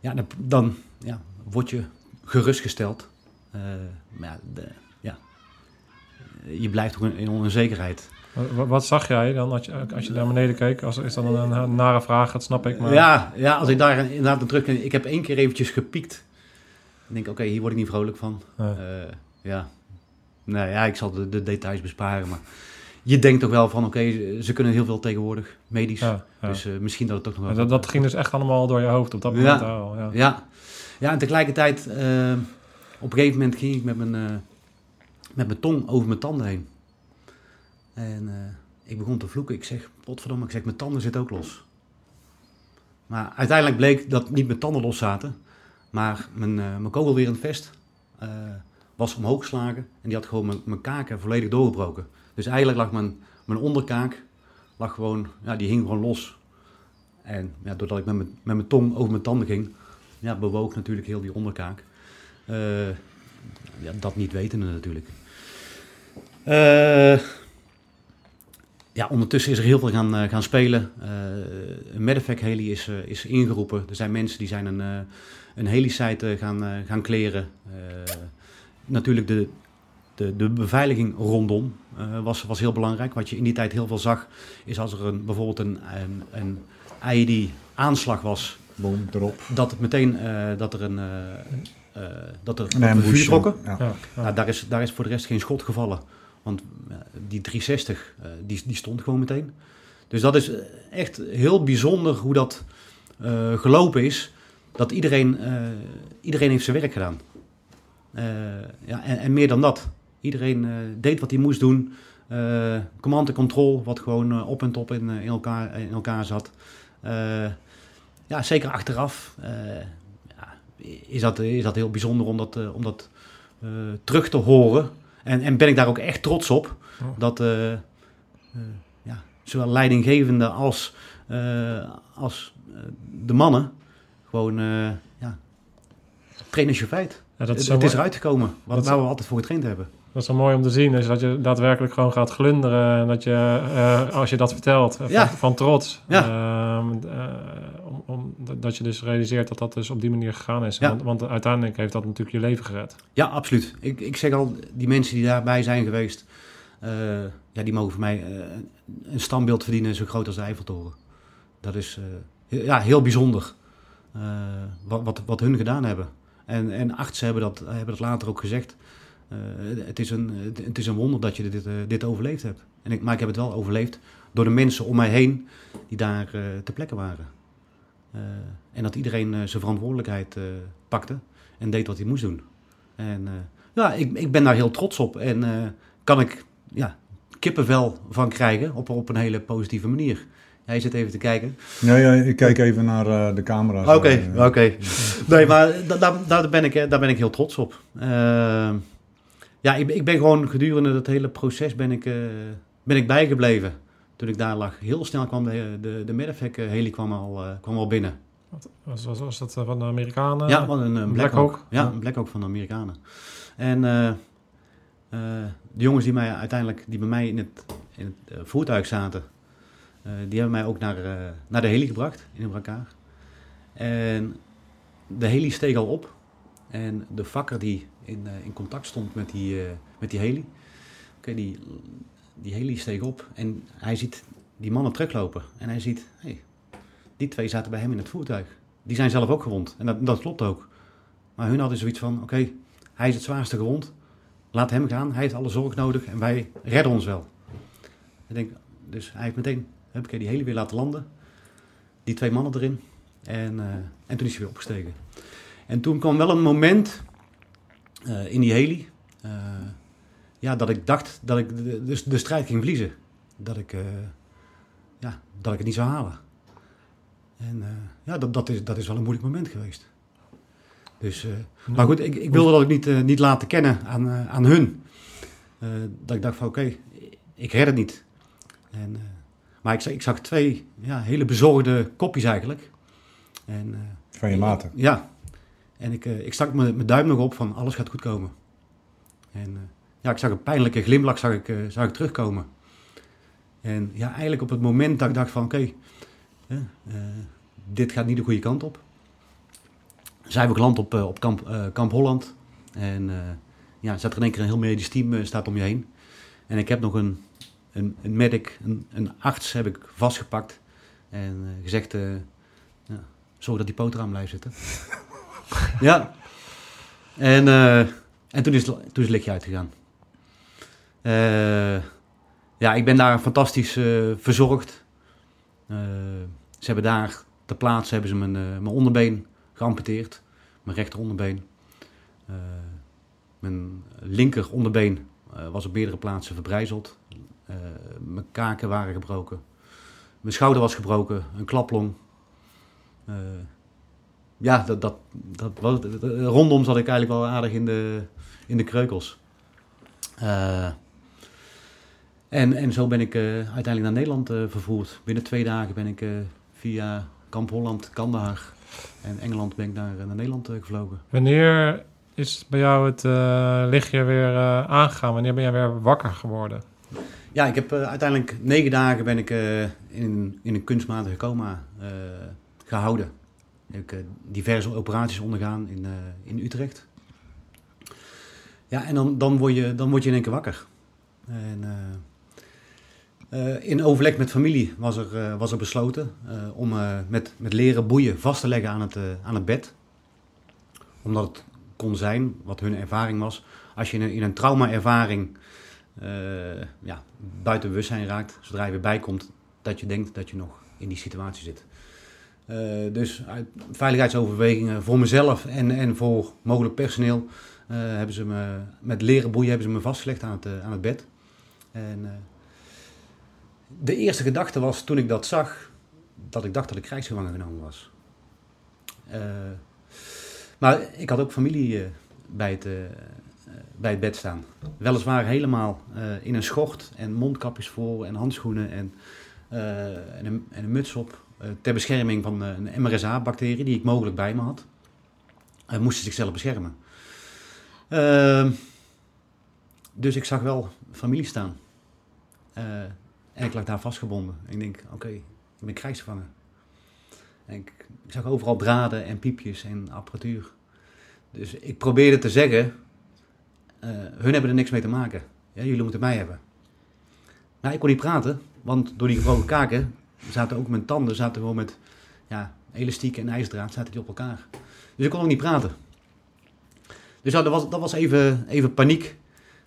Ja, dan, dan ja, word je gerustgesteld. Eh, maar ja, de, ja, je blijft ook in, onzekerheid. Wat, wat zag jij dan als je, als je naar beneden keek? Als, is dat een, een nare vraag, dat snap ik. Maar... Ja, ja, als ik daar inderdaad aan terug... Ik heb één keer eventjes gepiekt. Ik denk, oké, hier word ik niet vrolijk van. Ja. Eh, ja. Nou ja, ik zal de, de details besparen, maar... Je denkt toch wel van, oké, ze kunnen heel veel tegenwoordig, medisch. Ja, ja. Dus eh, misschien dat het toch nog wel... dat, dat ging dus echt allemaal door je hoofd op dat Ja. moment al. Ja. Ja, ja en tegelijkertijd, eh, op een gegeven moment ging ik met mijn, eh, met mijn tong over mijn tanden heen. En ik begon te vloeken. Ik zeg, potverdomme, ik zeg, mijn tanden zitten ook los. Maar uiteindelijk bleek dat niet mijn tanden los zaten, maar mijn, mijn kogel weer in het vest was omhoog geslagen. En die had gewoon mijn, mijn kaken volledig doorgebroken. Dus eigenlijk lag mijn, mijn onderkaak, lag gewoon, ja, die hing gewoon los. En ja, doordat ik met mijn, met mijn tong over mijn tanden ging, ja, bewoog natuurlijk heel die onderkaak. Uh, ja, dat niet wetende natuurlijk. Uh, ja, ondertussen is er heel veel gaan, uh, gaan spelen. Een medevac heli is, is ingeroepen. Er zijn mensen die zijn een, een heli-site gaan, gaan kleren. natuurlijk de, de, de beveiliging rondom was, was heel belangrijk. Wat je in die tijd heel veel zag, is als er een, bijvoorbeeld een, een, een IED-aanslag was... Boom, erop. Dat het meteen dat er een... Uh, dat er een vuur trokken. Ja. Ja, ja. Nou, daar, is, daar is voor de rest geen schot gevallen. Want die 360, uh, die, die stond gewoon meteen. Dus dat is echt heel bijzonder hoe dat gelopen is. Dat iedereen, iedereen heeft zijn werk gedaan. ja, en, en, meer dan dat. Iedereen deed wat hij moest doen. command en control, wat gewoon op en top in, in, elkaar, in elkaar zat. ja, zeker achteraf is dat, is dat heel bijzonder om dat, om dat terug te horen. En, en ben ik daar ook echt trots op. Oh. Dat uh, ja, zowel leidinggevende als, als de mannen gewoon ja, trainen je feit. Ja, dat is het, het is eruit gekomen, wat, waar we altijd voor getraind hebben. Dat is wel mooi om te zien, is dat je daadwerkelijk gewoon gaat glunderen. En dat je, uh, als je dat vertelt, ja. van, van, trots. Ja. Om, om, dat je dus realiseert dat dat dus op die manier gegaan is. Ja. Want, want, uiteindelijk heeft dat natuurlijk je leven gered. Ja, absoluut. Ik, ik zeg al, die mensen die daarbij zijn geweest, ja, die mogen voor mij een standbeeld verdienen zo groot als de Eiffeltoren. Dat is ja, heel bijzonder wat, wat, wat hun gedaan hebben. En, en artsen hebben dat, hebben dat later ook gezegd. Uh, het, is een, het is een wonder dat je dit, uh, dit overleefd hebt. En ik, maar ik heb het wel overleefd door de mensen om mij heen die daar uh, ter plekke waren. en dat iedereen zijn verantwoordelijkheid pakte en deed wat hij moest doen. En ja, ik, ik ben daar heel trots op. En kan ik ja, kippenvel van krijgen op, op een hele positieve manier. Hij zit even te kijken. Ja, ja ik kijk even naar uh, de camera's. Oké, okay, oké. Okay. Nee, maar daar, daar, ben ik, daar ben ik heel trots op. Uh, ja, ik, ik ben gewoon gedurende dat hele proces ben ik, uh, ben ik bijgebleven. Toen ik daar lag. Heel snel kwam de, de, de medevac heli kwam al, uh, kwam al binnen. Wat was, was, was dat van de Amerikanen? Ja, van een, een Black, Black Hawk. Ja, een Black Hawk van de Amerikanen. En de jongens die, mij uiteindelijk, die bij mij in het, in het voertuig zaten, die hebben mij ook naar, naar de heli gebracht in een brancard. En de heli steeg al op. En de vakker die in, uh, in contact stond met die, uh, met die heli. Okay, die, die heli steeg op en hij ziet die mannen teruglopen. En hij ziet, hey, die twee zaten bij hem in het voertuig. Die zijn zelf ook gewond. En dat, dat klopt ook. Maar hun hadden zoiets van, oké, hij is het zwaarste gewond. Laat hem gaan, hij heeft alle zorg nodig en wij redden ons wel. Ik denk, dus hij heeft meteen heb ik die heli weer laten landen. Die twee mannen erin. En, uh, en toen is hij weer opgestegen. En toen kwam wel een moment in die heli. Uh, ja, dat ik dacht dat ik de, de, de strijd ging verliezen. Dat ik, uh, ja, dat ik het niet zou halen. En ja, dat, dat, is, dat is wel een moeilijk moment geweest. Dus, maar goed, ik, ik wilde dat ik niet, niet laten kennen aan, aan hun. dat ik dacht van oké, okay, ik red het niet. En, maar ik, ik zag twee ja, hele bezorgde kopjes eigenlijk. En, van je maten? Ja, en ik, uh, ik stak mijn duim nog op van alles gaat goed komen. En uh, ja, ik zag een pijnlijke glimlach zag ik, uh, zag ik terugkomen. En ja, eigenlijk op het moment dat ik dacht van oké, dit gaat niet de goede kant op. Zijn we geland op, op kamp, kamp Holland. En ja, zat er in één keer een heel medisch team staat om je heen. En ik heb nog een, een, een medic, een, een arts heb ik vastgepakt. En gezegd, ja, zorg dat die poot eraan blijft zitten. ja. En, uh, en toen, is, toen is het lichtje uitgegaan. Uh, ja, ik ben daar fantastisch uh, verzorgd. ze hebben daar ter plaatse hebben ze mijn, mijn onderbeen geamputeerd. Mijn rechter onderbeen. mijn linker onderbeen was op meerdere plaatsen verbrijzeld. Eh, mijn kaken waren gebroken. Mijn schouder was gebroken. Een klaplong. Eh, ja, dat, dat, dat, was- rondom zat ik eigenlijk wel aardig in de, in de kreukels. Eh, en, en zo ben ik eh, uiteindelijk naar Nederland eh, vervoerd. Binnen twee dagen ben ik via Kamp Holland, Kandahar en Engeland ben ik naar, naar Nederland gevlogen. Wanneer is bij jou het lichtje weer aangegaan? Wanneer ben jij weer wakker geworden? Ja, ik heb uiteindelijk negen dagen ben ik in, in een kunstmatige coma eh, gehouden. Heb eh, diverse operaties ondergaan in, eh, in Utrecht. Ja, en dan, dan, word je, dan word je in één keer wakker. En, eh, in overleg met familie was er, was er besloten om met, met leren boeien vast te leggen aan het, aan het bed. Omdat het kon zijn, wat hun ervaring was, als je in een, in een trauma-ervaring ja, buiten bewustzijn raakt, zodra je weer bijkomt, dat je denkt dat je nog in die situatie zit. Eh, dus uit veiligheidsoverwegingen voor mezelf en, en voor mogelijk personeel eh, hebben ze me met leren boeien hebben ze me vastgelegd aan het, eh, aan het bed. En de eerste gedachte was toen ik dat zag, dat ik dacht dat ik krijgsgevangen genomen was. Maar ik had ook familie bij, het, bij het bed staan. Weliswaar helemaal in een schort en mondkapjes voor en handschoenen en, en, een, en een muts op. eh, ter bescherming van eh, een MRSA-bacterie die ik mogelijk bij me had. Uh, moesten zichzelf beschermen. Ehm, dus ik zag wel familie staan. Eh, en ik lag daar vastgebonden. En ik denk, oké, ik ben krijgsgevangen. En ik, ik zag overal draden en piepjes en apparatuur. Dus ik probeerde te zeggen, eh, hun hebben er niks mee te maken. Ja, jullie moeten mij hebben. Maar ik kon niet praten, want door die gebroken kaken zaten ook mijn tanden zaten gewoon met ja, elastiek en ijsdraad zaten die op elkaar. Dus ik kon ook niet praten. Dus ja, dat was, dat was even, even paniek.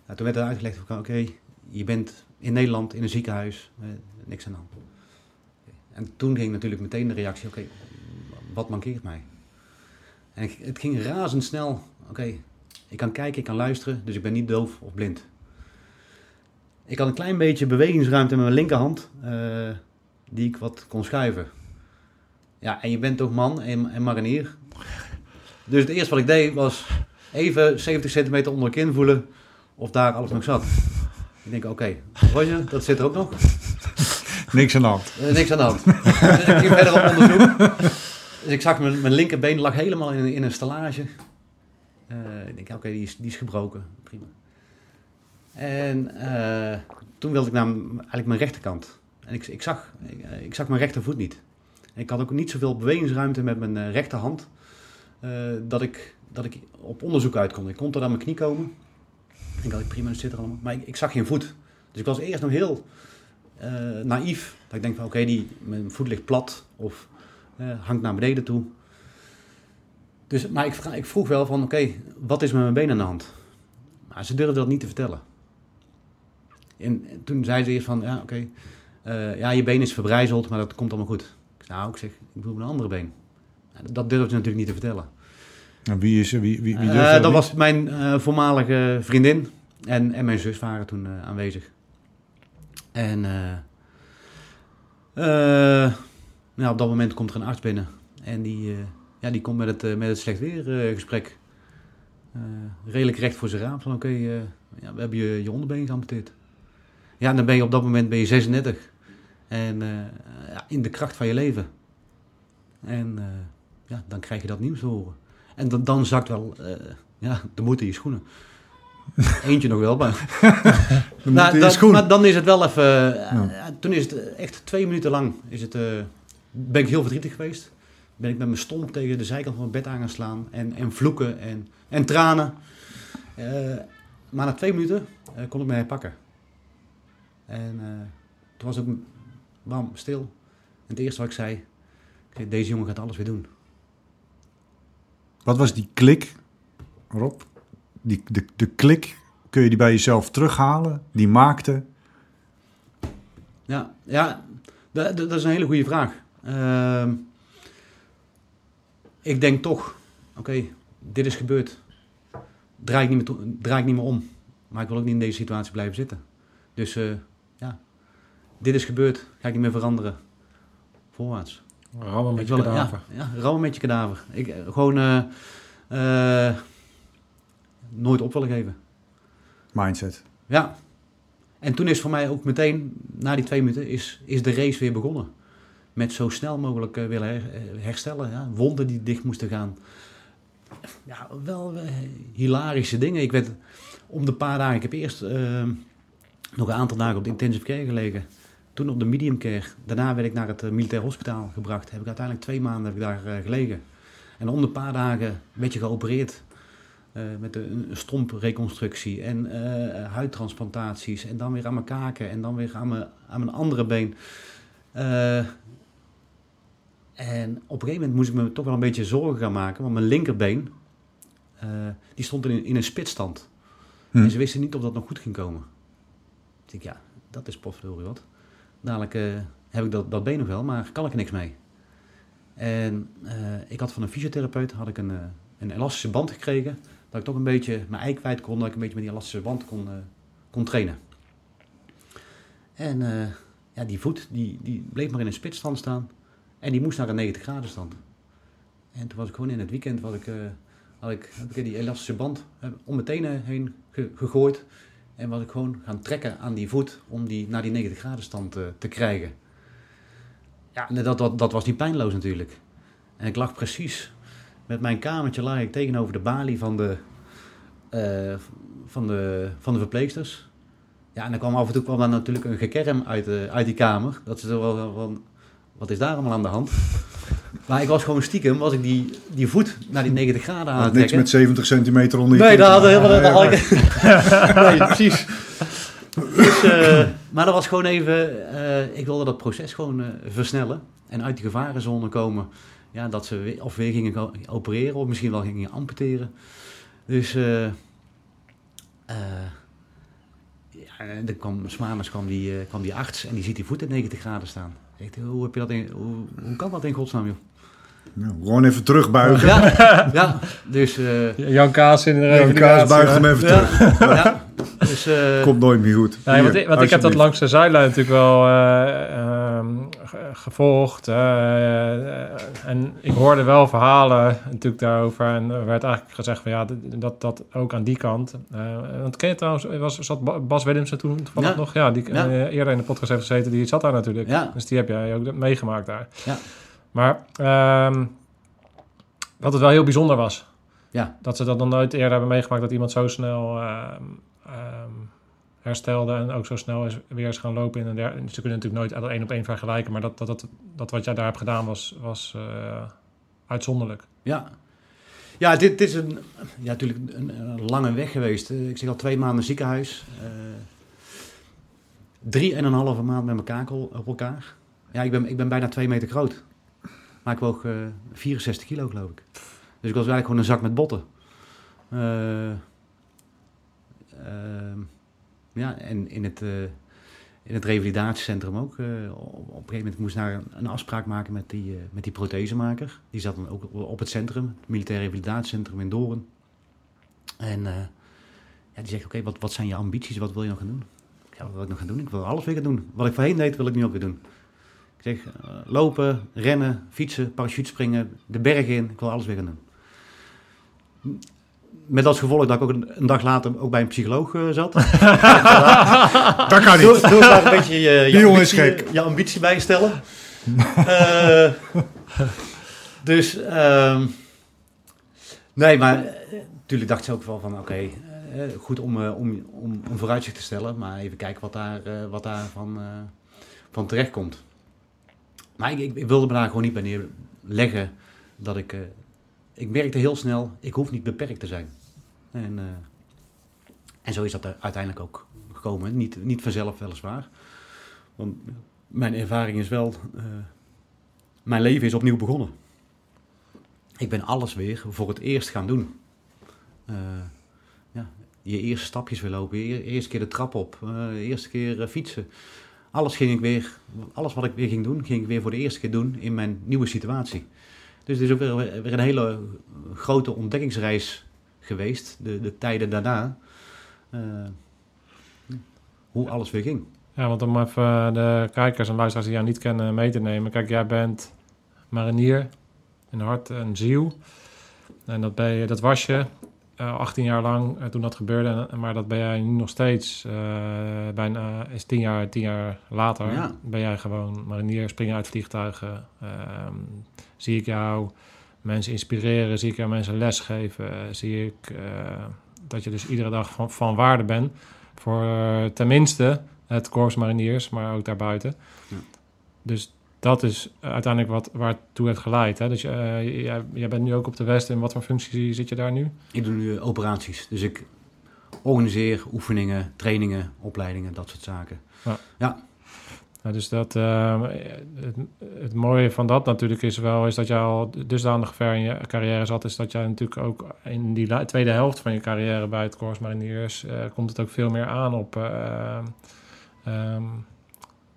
Nou, toen werd er uitgelegd, oké, je bent in Nederland in een ziekenhuis, eh, niks aan de hand. En toen ging natuurlijk meteen de reactie, oké, wat mankeert mij? En het ging razendsnel, oké, ik kan kijken, ik kan luisteren, dus ik ben niet doof of blind. Ik had een klein beetje bewegingsruimte met mijn linkerhand, eh, die ik wat kon schuiven. Ja, en je bent toch man en, en marinier. Dus het eerste wat ik deed was even 70 centimeter onder de kin voelen of daar alles nog zat. Ik denk, oké, Roger, dat zit er ook nog. Niks aan de hand. Eh, niks aan de hand. dus ik ging verder op onderzoek. Dus ik zag mijn, mijn linkerbeen lag helemaal in, in een stellage. Eh, ik denk, oké, die, is, die is gebroken. Prima. En eh, toen wilde ik naar eigenlijk mijn rechterkant. En ik, ik, zag, ik, zag mijn rechtervoet niet. Ik had ook niet zoveel bewegingsruimte met mijn eh, rechterhand. eh, dat, ik, dat ik op onderzoek uit kon. Ik kon tot aan mijn knie komen. Ik dacht, prima, zit er allemaal. Maar ik, zag geen voet. Dus ik was eerst nog heel eh, naïef. Dat ik denk van, oké, die mijn voet ligt plat of hangt naar beneden toe. Dus, maar ik, ik vroeg wel van, oké, wat is met mijn been aan de hand? Maar ze durfden dat niet te vertellen. En toen zei ze eerst van, ja, oké, eh, ja, je been is verbrijzeld, maar dat komt allemaal goed. Ik zei, nou, ik zeg, ik bedoel mijn andere been. Dat durfde ze natuurlijk niet te vertellen. En wie is wie, wie, wie Eh, dat was mijn eh, voormalige vriendin en, en mijn zus waren toen aanwezig. En nou, op dat moment komt er een arts binnen en die, ja, die komt met het, met het slecht weer gesprek. Redelijk recht voor zijn raam van oké, ja, we hebben je, je onderbeen geamputeerd. Ja, en dan ben je op dat moment ben je 36 en eh, ja, in de kracht van je leven. En eh, ja, dan krijg je dat nieuws horen. En dan, dan zakt wel eh, ja, de moed in je schoenen. Eentje nog wel, maar... Dan Nou, je dan- maar dan is het wel even... Ja. toen is het echt twee minuten lang... Is het, ben ik heel verdrietig geweest. Ben ik met mijn stomp tegen de zijkant van het bed aan gaan slaan. En, en vloeken en, en tranen. Maar na twee minuten kon ik me herpakken. En toen was ook bam, stil. En het eerste wat ik zei... ik Deze jongen gaat alles weer doen. Wat was die klik, Rob? Die, de, de klik, kun je die bij jezelf terughalen? Die maakte... Ja, ja dat, dat is een hele goede vraag. Ehm, ik denk toch, oké, dit is gebeurd. Draai ik, niet meer draai ik niet meer om. Maar ik wil ook niet in deze situatie blijven zitten. Dus eh, dit is gebeurd, ga ik niet meer veranderen. Voorwaarts. Rammen met je wil- kadaver. Ja, ja rammen met je kadaver. Ik, eh, gewoon eh, eh, nooit op willen geven. Mindset. Ja. En toen is voor mij ook meteen, na die twee minuten, is, is de race weer begonnen. Met zo snel mogelijk willen her- herstellen. Ja. Wonden die dicht moesten gaan. Ja, wel hilarische dingen. Ik werd om de paar dagen, ik heb eerst nog een aantal dagen op de intensive care gelegen. Toen op de medium care. Daarna werd ik naar het eh, militair hospitaal gebracht. Heb ik uiteindelijk twee maanden heb ik daar eh, gelegen. En om de paar dagen een beetje geopereerd. Eh, met een, een stompreconstructie en huidtransplantaties. En dan weer aan mijn kaken en dan weer aan mijn, aan mijn andere been. En op een gegeven moment moest ik me toch wel een beetje zorgen gaan maken. Want mijn linkerbeen, die stond in, in een spitstand. Hm. En ze wisten niet of dat nog goed ging komen. Ik denk, ja, dat is potverdorie wat. Dadelijk eh, heb ik dat, dat been nog wel, maar kan ik er niks mee. En eh, ik had van een fysiotherapeut had ik een, eh, een elastische band gekregen. Dat ik toch een beetje mijn ei kwijt kon. Dat ik een beetje met die elastische band kon, kon trainen. En ja, die voet die, die bleef maar in een spitsstand staan. En die moest naar een 90 graden stand. En toen was ik gewoon in het weekend was ik, had ik, heb ik die elastische band om mijn tenen heen ge- gegooid. En was ik gewoon gaan trekken aan die voet om die naar die 90 graden stand eh, te krijgen. Ja, en dat, dat, dat was niet pijnloos natuurlijk. En ik lag precies met mijn kamertje lag ik tegenover de balie van de, eh, van de, van de verpleegsters. Ja, en dan kwam af en toe kwam dan natuurlijk een gekerm uit, de, uit die kamer. Dat ze wel van, wat is daar allemaal aan de hand? Maar ik was gewoon stiekem, was ik die, die voet naar die 90 graden aan het niks met 70 centimeter onder je Nee, te hadden helemaal... Nee, nee, precies. Dus, eh, maar dat was gewoon even... eh, ik wilde dat proces gewoon eh, versnellen. En uit die gevarenzone komen. Ja, dat ze weer, of weer gingen opereren. Of misschien wel gingen amputeren. Dus... ja, en dan kwam, 's kwam die, kwam die arts. En die ziet die voet in 90 graden staan. Ik dacht, hoe, heb je dat in, hoe, hoe kan dat in godsnaam, joh? Nou, gewoon even terugbuigen. Ja, ja dus... eh, Jan Kaas in de Jan revalidatie. Kaas buigt hem even terug. ja, ja, dus... eh, Komt nooit meer goed. Nee, Hier, want, ik, want ik heb dat langs de zijlijn natuurlijk wel eh, ehm, gevolgd. eh, eh, en ik hoorde wel verhalen natuurlijk daarover. En er werd eigenlijk gezegd van ja, dat- dat, ook aan die kant. Eh, want ken je trouwens, was, zat Ba- Bas Willemsen toen Ja. nog? Ja, die Ja. eh, eerder in de podcast heeft gezeten. Die zat daar natuurlijk. Ja. Dus die heb jij ook meegemaakt daar. Ja. Maar ehm, dat het wel heel bijzonder was. Ja. Dat ze dat nog nooit eerder hebben meegemaakt dat iemand zo snel ehm, ehm, herstelde en ook zo snel is, weer is gaan lopen. In een der- ze kunnen natuurlijk nooit één op één vergelijken, maar dat, dat, dat, wat jij daar hebt gedaan was, was eh, uitzonderlijk. Ja, ja dit, is een, ja, natuurlijk een, een lange weg geweest. Eh, Ik zeg al twee maanden ziekenhuis. eh, drie en een halve maand met kakel op elkaar. Ja, ik ben, ik ben bijna twee meter groot. Maar ik woog eh 64 kilo, geloof ik. Dus ik was eigenlijk gewoon een zak met botten. Eh, ehm, ja, en in het, eh, in het revalidatiecentrum ook. eh, op, een gegeven moment moest ik daar een, afspraak maken met die, eh, met die prothesemaker. Die zat dan ook op, het centrum, het militair revalidatiecentrum in Doorn. En ja, die zegt, oké, wat, wat zijn je ambities? Wat wil je nog gaan doen? Zeg, wat wil ik nog gaan doen? Ik wil alles weer gaan doen. Wat ik voorheen deed, wil ik nu ook weer doen. Ik zeg, lopen, rennen, fietsen, parachutespringen, de bergen in. Ik wil alles weer gaan doen. Met als gevolg dat ik ook een, een dag later ook bij een psycholoog eh, zat. Dat kan niet. doe daar een beetje je, je, is ambitie, gek. je ambitie bij stellen. Eh, dus, ehm, nee, maar eh, natuurlijk dacht ze ook wel van, oké, eh, goed om, eh, om, om een vooruitzicht te stellen, maar even kijken wat daar, eh, wat daar van, eh, van terecht komt. Maar ik, ik, wilde me daar gewoon niet bij neerleggen dat ik, eh, ik merkte heel snel, ik hoef niet beperkt te zijn. En, eh, en zo is dat uiteindelijk ook gekomen. Niet, niet vanzelf weliswaar. Want mijn ervaring is wel, eh, mijn leven is opnieuw begonnen. Ik ben alles weer voor het eerst gaan doen. Eh, ja, je eerste stapjes weer lopen, je eerste keer de trap op, de eerste keer fietsen. Alles ging ik weer, alles wat ik weer ging doen, ging ik weer voor de eerste keer doen in mijn nieuwe situatie. Dus het is ook weer, weer een hele grote ontdekkingsreis geweest, de, de tijden daarna. eh, hoe alles weer ging. Ja, want om even de kijkers en luisteraars die jou niet kennen mee te nemen. Kijk, jij bent marinier in hart en ziel. En dat, ben je, dat was je eh 18 jaar lang eh, toen dat gebeurde. En- Maar dat ben jij nu nog steeds. eh, bijna is 10 jaar, 10 jaar later. Ja. Ben jij gewoon marinier, springen uit vliegtuigen. Ehm, zie ik jou mensen inspireren. Zie ik jou mensen lesgeven. eh, zie ik eh, dat je dus iedere dag van, van waarde bent. Voor eh, tenminste het Corps Mariniers, maar ook daarbuiten. Ja. Dus dat is uiteindelijk wat, waar het geleid. Hè? Dus eh, jij, jij bent nu ook op de West. In wat voor functie zit je daar nu? Ik doe nu operaties. Dus ik organiseer oefeningen, trainingen, opleidingen, dat soort zaken. Nou, dus dat, eh, het, het mooie van dat natuurlijk is wel... is dat jij al dusdanig ver in je carrière zat... is dat jij natuurlijk ook in die tweede helft van je carrière... bij het Corps Mariniers... eh, komt het ook veel meer aan op... eh, ehm,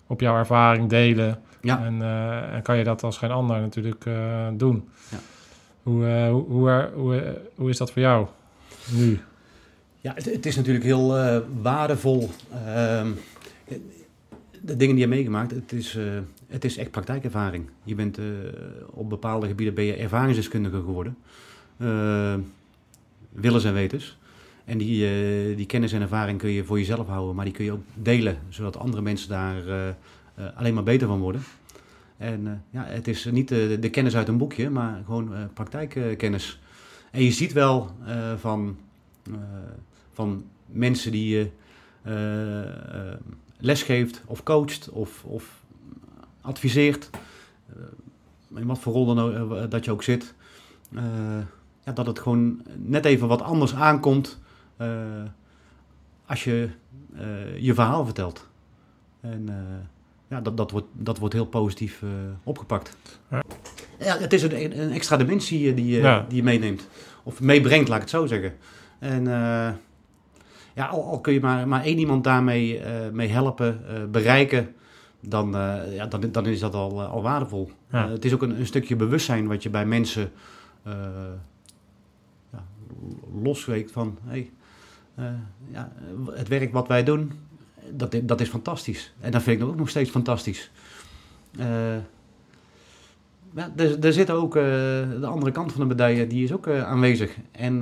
op jouw ervaring delen. Ja. En, eh, en kan je dat als geen ander natuurlijk doen. Ja. Hoe, hoe, hoe, hoe, hoe is dat voor jou nu? Ja, het, het is natuurlijk heel waardevol. De dingen die je meegemaakt, het is, eh, het is echt praktijkervaring. Je bent eh, op bepaalde gebieden ben je ervaringsdeskundige geworden. Uh, willens en wetens. En die, die kennis en ervaring kun je voor jezelf houden, maar die kun je ook delen, zodat andere mensen daar alleen maar beter van worden. En ja, het is niet de, kennis uit een boekje, maar gewoon praktijkkennis. En je ziet wel van, van mensen die eh, lesgeeft of coacht of, of adviseert, eh, in wat voor rol dan ook, eh, dat je ook zit, eh, ja, dat het gewoon net even wat anders aankomt als je je verhaal vertelt. En ja, dat, dat, wordt, dat wordt heel positief opgepakt. Ja. Ja, het is een, een extra dimensie die, Ja. die je meeneemt. Of meebrengt, laat ik het zo zeggen. En ja, al, al kun je maar, maar één iemand daarmee eh, mee helpen, eh, bereiken, dan, eh, ja, dan, dan is dat al, al waardevol. Ja. Het is ook een, een stukje bewustzijn wat je bij mensen ja, losweekt van... Hey, ja, het werk wat wij doen, dat, dat is fantastisch. En dat vind ik ook nog steeds fantastisch. Ja, er, er zit ook de andere kant van de medaille, die is ook aanwezig. En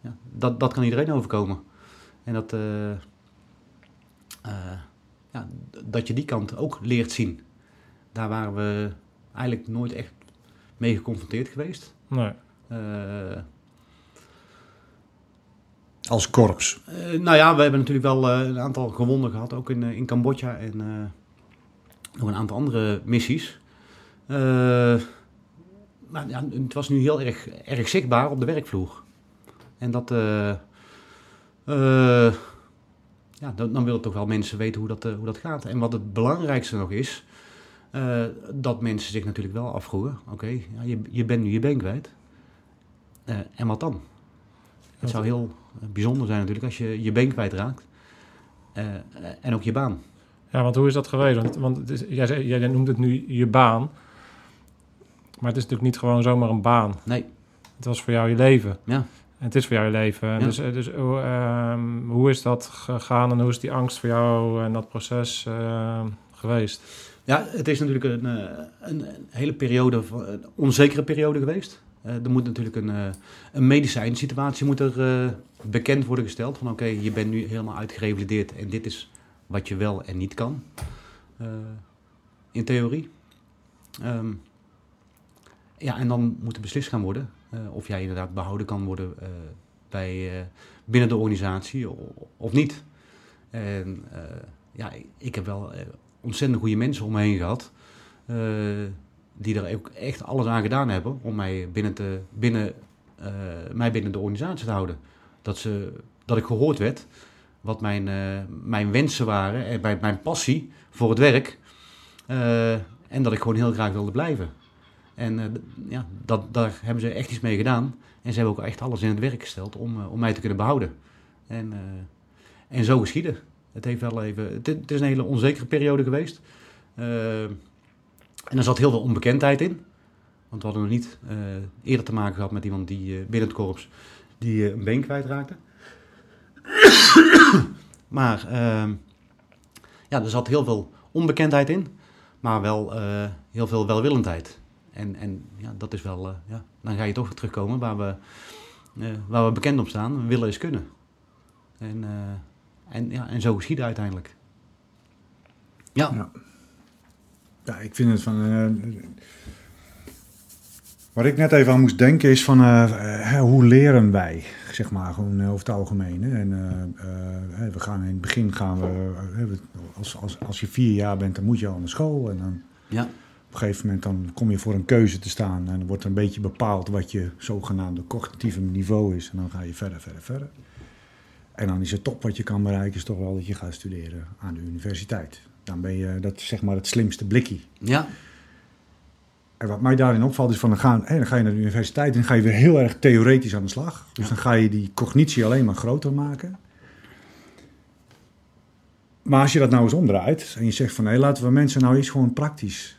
ja, dat, dat kan iedereen overkomen. En dat, eh, eh, ja, dat je die kant ook leert zien. Daar waren we eigenlijk nooit echt mee geconfronteerd geweest. Nee. Eh, Als korps. Eh, nou ja, we hebben natuurlijk wel eh, een aantal gewonden gehad, ook in, in Cambodja en eh, nog een aantal andere missies. Eh, maar ja, het was nu heel erg, erg zichtbaar op de werkvloer. En dat, eh, ja, dan, dan willen toch wel mensen weten hoe dat, eh, hoe dat gaat. En wat het belangrijkste nog is, eh, dat mensen zich natuurlijk wel afvroegen. Oké, ja, je, je bent nu je been kwijt. En wat dan? Het zou heel bijzonder zijn natuurlijk als je je been kwijtraakt. En ook je baan. Ja, want hoe is dat geweest? Want, want is, jij, jij noemt het nu je baan. Maar het is natuurlijk niet gewoon zomaar een baan. Nee, Het was voor jou je leven. Ja. Het is voor jou je leven. Ja. Dus, eh, dus hoe, ehm, hoe is dat gegaan en hoe is die angst voor jou en dat proces eh, geweest? ja, het is natuurlijk een, eh, een, hele periode, van- een onzekere periode geweest. Eh, er moet natuurlijk een, een medicijnsituatie moet er, bekend worden gesteld. Van oké, je bent nu helemaal uitgerevalideerd en dit is wat je wel en niet kan. In theorie. Ehm, ja, en dan moet er beslist gaan worden of jij inderdaad behouden kan worden eh, bij, eh, binnen de organisatie of niet. En eh, ja, ik- heb wel eh, ontzettend goede mensen om me heen gehad. eh, die er ook echt alles aan gedaan hebben om mij binnen, te, binnen, eh, mij binnen de organisatie te houden. Dat, ze, dat ik gehoord werd wat mijn, eh, mijn wensen waren en mijn, mijn passie voor het werk. eh, en dat ik gewoon heel graag wilde blijven. En eh, ja, dat, daar hebben ze echt iets mee gedaan. En ze hebben ook echt alles in het werk gesteld om, eh, om mij te kunnen behouden. En, eh, en zo geschieden. Het, heeft wel even, het, is een hele onzekere periode geweest. En er zat heel veel onbekendheid in. Want we hadden nog niet eerder te maken gehad met iemand die binnen het korps die een been kwijtraakte. maar ehm, ja, er zat heel veel onbekendheid in, maar wel heel veel welwillendheid. En, en ja, dat is wel, eh, ja, dan ga je toch weer terugkomen waar we, eh, waar we bekend op staan. Willen is kunnen. En, eh, en, ja, en zo geschieden uiteindelijk. Ja, Ja. Ja, ik vind het van. waar ik net even aan moest denken is van hoe leren wij, zeg maar, gewoon over het algemeen. Hè? En we gaan in het begin gaan we, we- als, als, als je vier jaar bent, dan moet je al naar school. En dan ja, een gegeven moment dan kom je voor een keuze te staan en dan wordt er een beetje bepaald wat je zogenaamde cognitieve niveau is. En dan ga je verder, verder, verder. En dan is het top wat je kan bereiken, is toch wel dat je gaat studeren aan de universiteit. Dan ben je, dat zeg maar het slimste blikkie. ja, En wat mij daarin opvalt is van dan, gaan, hé, dan ga je naar de universiteit en dan ga je weer heel erg theoretisch aan de slag. Dus Ja. dan ga je die cognitie alleen maar groter maken. Maar als je dat nou eens omdraait en je zegt van hé, laten we mensen nou eens gewoon praktisch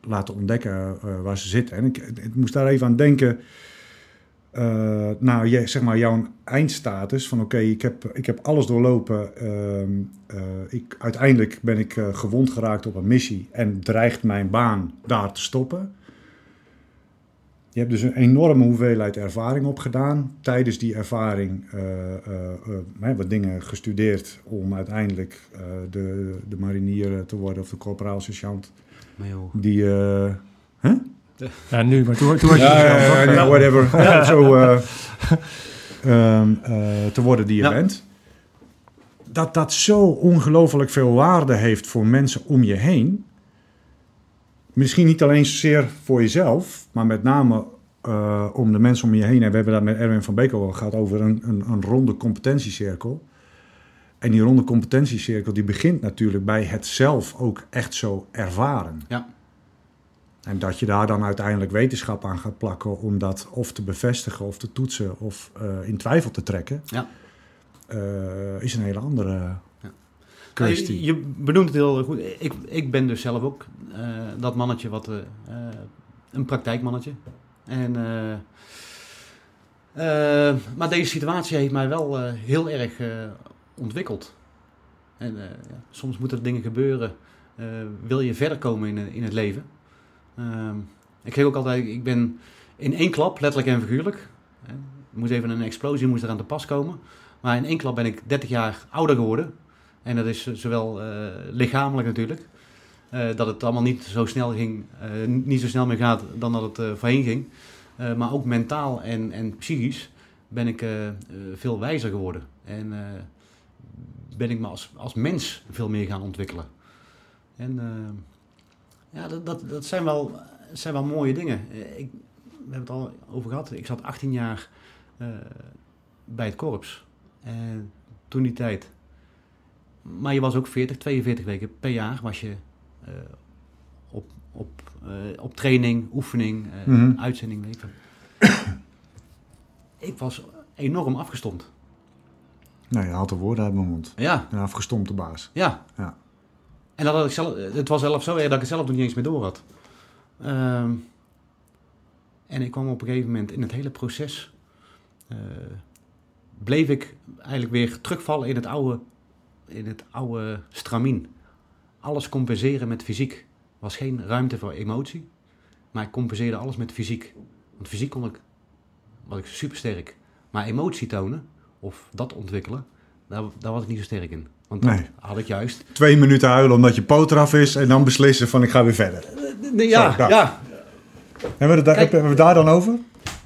laten ontdekken eh, waar ze zitten. En ik, moest daar even aan denken. eh, nou, je, zeg maar jouw eindstatus van oké, ik, heb, ik heb alles doorlopen. ehm, eh, ik, uiteindelijk ben ik eh, gewond geraakt op een missie en dreigt mijn baan daar te stoppen. Je hebt dus een enorme hoeveelheid ervaring opgedaan. Tijdens die ervaring eh, eh, eh, wat dingen gestudeerd om uiteindelijk eh, de, de marinier te worden of de corporaal-sergeant. maar joh. Die, eh, Ja, nu, maar toen, toen was je ja, whatever. Ja, zo eh, ehm, eh, te worden die je Ja. bent. Dat dat zo ongelooflijk veel waarde heeft voor mensen om je heen. Misschien niet alleen zozeer voor jezelf, maar met name eh, om de mensen om je heen. En we hebben dat met Erwin van Beek al gehad over een, een, een ronde competentiecirkel. En die ronde competentiecirkel die begint natuurlijk bij het zelf ook echt zo ervaren. Ja. En dat je daar dan uiteindelijk wetenschap aan gaat plakken om dat of te bevestigen of te toetsen of eh, in twijfel te trekken, Ja. eh, is een hele andere. Kwestie. Nou, Je, je benoemt het heel goed. Ik, ik ben dus zelf ook eh, dat mannetje wat eh, eh, een praktijkmannetje. En, eh, eh, maar deze situatie heeft mij wel eh, heel erg eh, ontwikkeld. En eh, soms moeten er dingen gebeuren. eh, wil je verder komen in, in het leven? Ehm, ik zeg ook altijd, ik ben in één klap, letterlijk en figuurlijk. Er moest even een explosie moest eraan te pas komen. Maar in één klap ben ik 30 jaar ouder geworden. En dat is zowel eh, lichamelijk natuurlijk. eh, dat het allemaal niet zo snel ging, eh, niet zo snel meer gaat dan dat het voorheen ging. Maar ook mentaal en, en psychisch ben ik veel wijzer geworden. En ben ik me als, als mens veel meer gaan ontwikkelen. En ja, dat, dat, dat zijn, wel, zijn wel mooie dingen. Ik, we hebben het al over gehad. Ik zat 18 jaar bij het korps. En toen die tijd. Maar je was ook 40, 42 weken per jaar was je eh, op, op, eh, op training, oefening, eh, Mhm. uitzending. Weet ik, was enorm afgestomd. Nee, je haalt de woorden uit mijn mond. Ja, Een afgestompte baas. ja. Ja. En dat had ik zelf, het was zelf zo erg dat ik het zelf nog niet eens meer door had. Ehm, en ik kwam op een gegeven moment in het hele proces. bleef ik eigenlijk weer terugvallen in het oude, in het oude stramien. Alles compenseren met fysiek. Er was geen ruimte voor emotie. Maar ik compenseerde alles met fysiek. Want fysiek kon ik, was ik super sterk. Maar emotie tonen, of dat ontwikkelen, daar, daar was ik niet zo sterk in. Want dat Nee. had ik juist Twee minuten huilen omdat je poot eraf is en dan beslissen van ik ga weer verder. Ja, Zo, ja. Hebben we het Kijk. hebben we het daar dan over?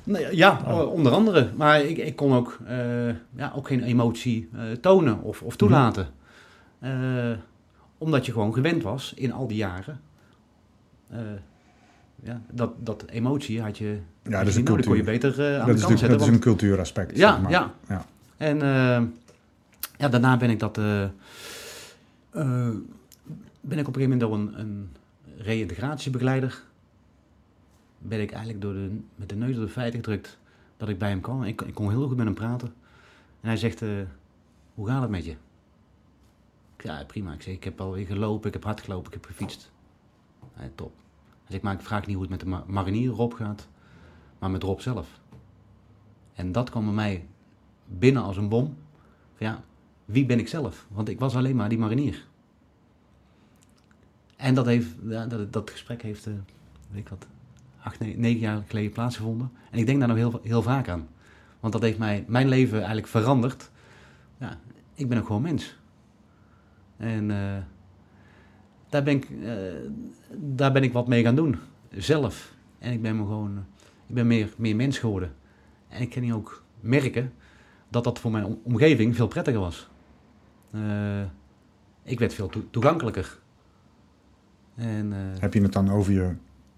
Nee, ja, onder andere. Maar ik, ik kon ook, eh, ja, ook geen emotie eh, tonen of, of toelaten. Eh, omdat je gewoon gewend was in al die jaren. Ja, dat, dat emotie had je, had dat je is een kon je cultuur. beter aan Dat de kant zetten. dat is een cultuuraspect. Ja, zeg maar. ja. ja. En ja, daarna ben ik dat. ben ik op een gegeven moment een, een reïntegratiebegeleider. Ben ik eigenlijk door de, met de neus door de feiten gedrukt dat ik bij hem kwam. Ik, ik kon heel goed met hem praten. En hij zegt: eh, Hoe gaat het met je? Ja, prima. Ik zeg: Ik heb alweer gelopen, ik heb hard gelopen, ik heb gefietst. Hij, top. Hij zegt: Maar ik vraag niet hoe het met de ma- marinier Rob gaat, maar met Rob zelf. En dat kwam bij mij binnen als een bom. Ja, wie ben ik zelf? Want ik was alleen maar die marinier. En dat, heeft, ja, dat, dat gesprek heeft, eh, weet ik wat, acht, ne- negen jaar geleden plaatsgevonden. En ik denk daar nog heel, heel vaak aan. Want dat heeft mij, mijn leven eigenlijk veranderd. Ja, ik ben ook gewoon mens. En eh, daar, ben ik, eh, daar ben ik wat mee gaan doen. Zelf. En ik ben me gewoon, eh, ik ben meer, meer mens geworden. En ik kan nu ook merken dat dat voor mijn om- omgeving veel prettiger was. Ik werd veel toe- toegankelijker. En, Heb je het dan over je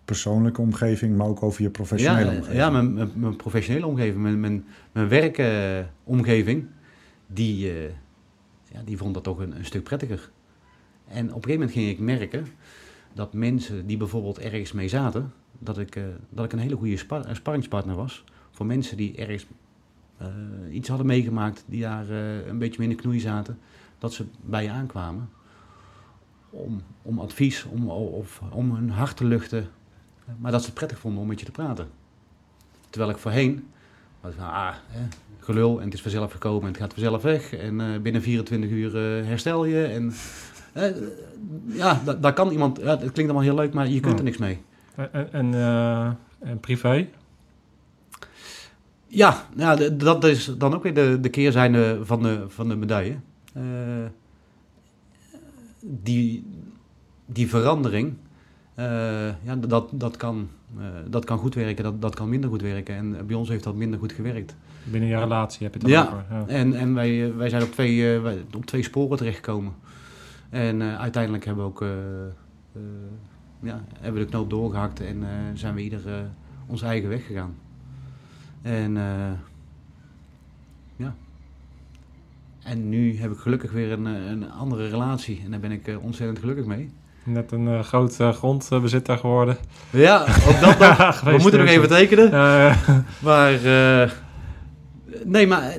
persoonlijke omgeving, maar ook over je professionele ja, omgeving? ja mijn, mijn, mijn professionele omgeving, mijn, mijn, mijn werkomgeving, die, eh, ja, die vond dat toch een, een stuk prettiger. En op een gegeven moment ging ik merken dat mensen die bijvoorbeeld ergens mee zaten, dat ik, eh, dat ik een hele goede spa- sparringspartner was. Voor mensen die ergens eh, iets hadden meegemaakt, die daar een beetje mee in de knoei zaten, dat ze bij je aankwamen om, om advies, om, of, om hun hart te luchten, maar dat ze het prettig vonden om met je te praten. Terwijl ik voorheen, was van, ah, hè, gelul en het is vanzelf gekomen en het gaat vanzelf weg. En eh, binnen 24 uur eh, herstel je. En, eh, ja, da- daar kan iemand, ja, het klinkt allemaal heel leuk, maar je kunt er niks mee. En, en, en privé? Ja, ja d- dat is dan ook weer de, de keerzijde van de, van de medaille. Die, die verandering, ja, dat, dat, kan, eh, dat kan goed werken, dat, dat kan minder goed werken. En bij ons heeft dat minder goed gewerkt. Binnen je relatie heb je het Ja. over. Ja. En, en wij, eh, wij zijn op twee, eh, op twee sporen terechtgekomen. En eh, uiteindelijk hebben we ook eh, eh, ja, hebben we de knoop doorgehakt en eh, zijn we ieder eh, onze eigen weg gegaan. En eh, ja. En nu heb ik gelukkig weer een, eh, een andere relatie en daar ben ik eh, ontzettend gelukkig mee. Net een eh, groot eh, grondbezitter geworden. Ja, ook dat nog. we moeten nog even tekenen. Eh, Maar, nee, maar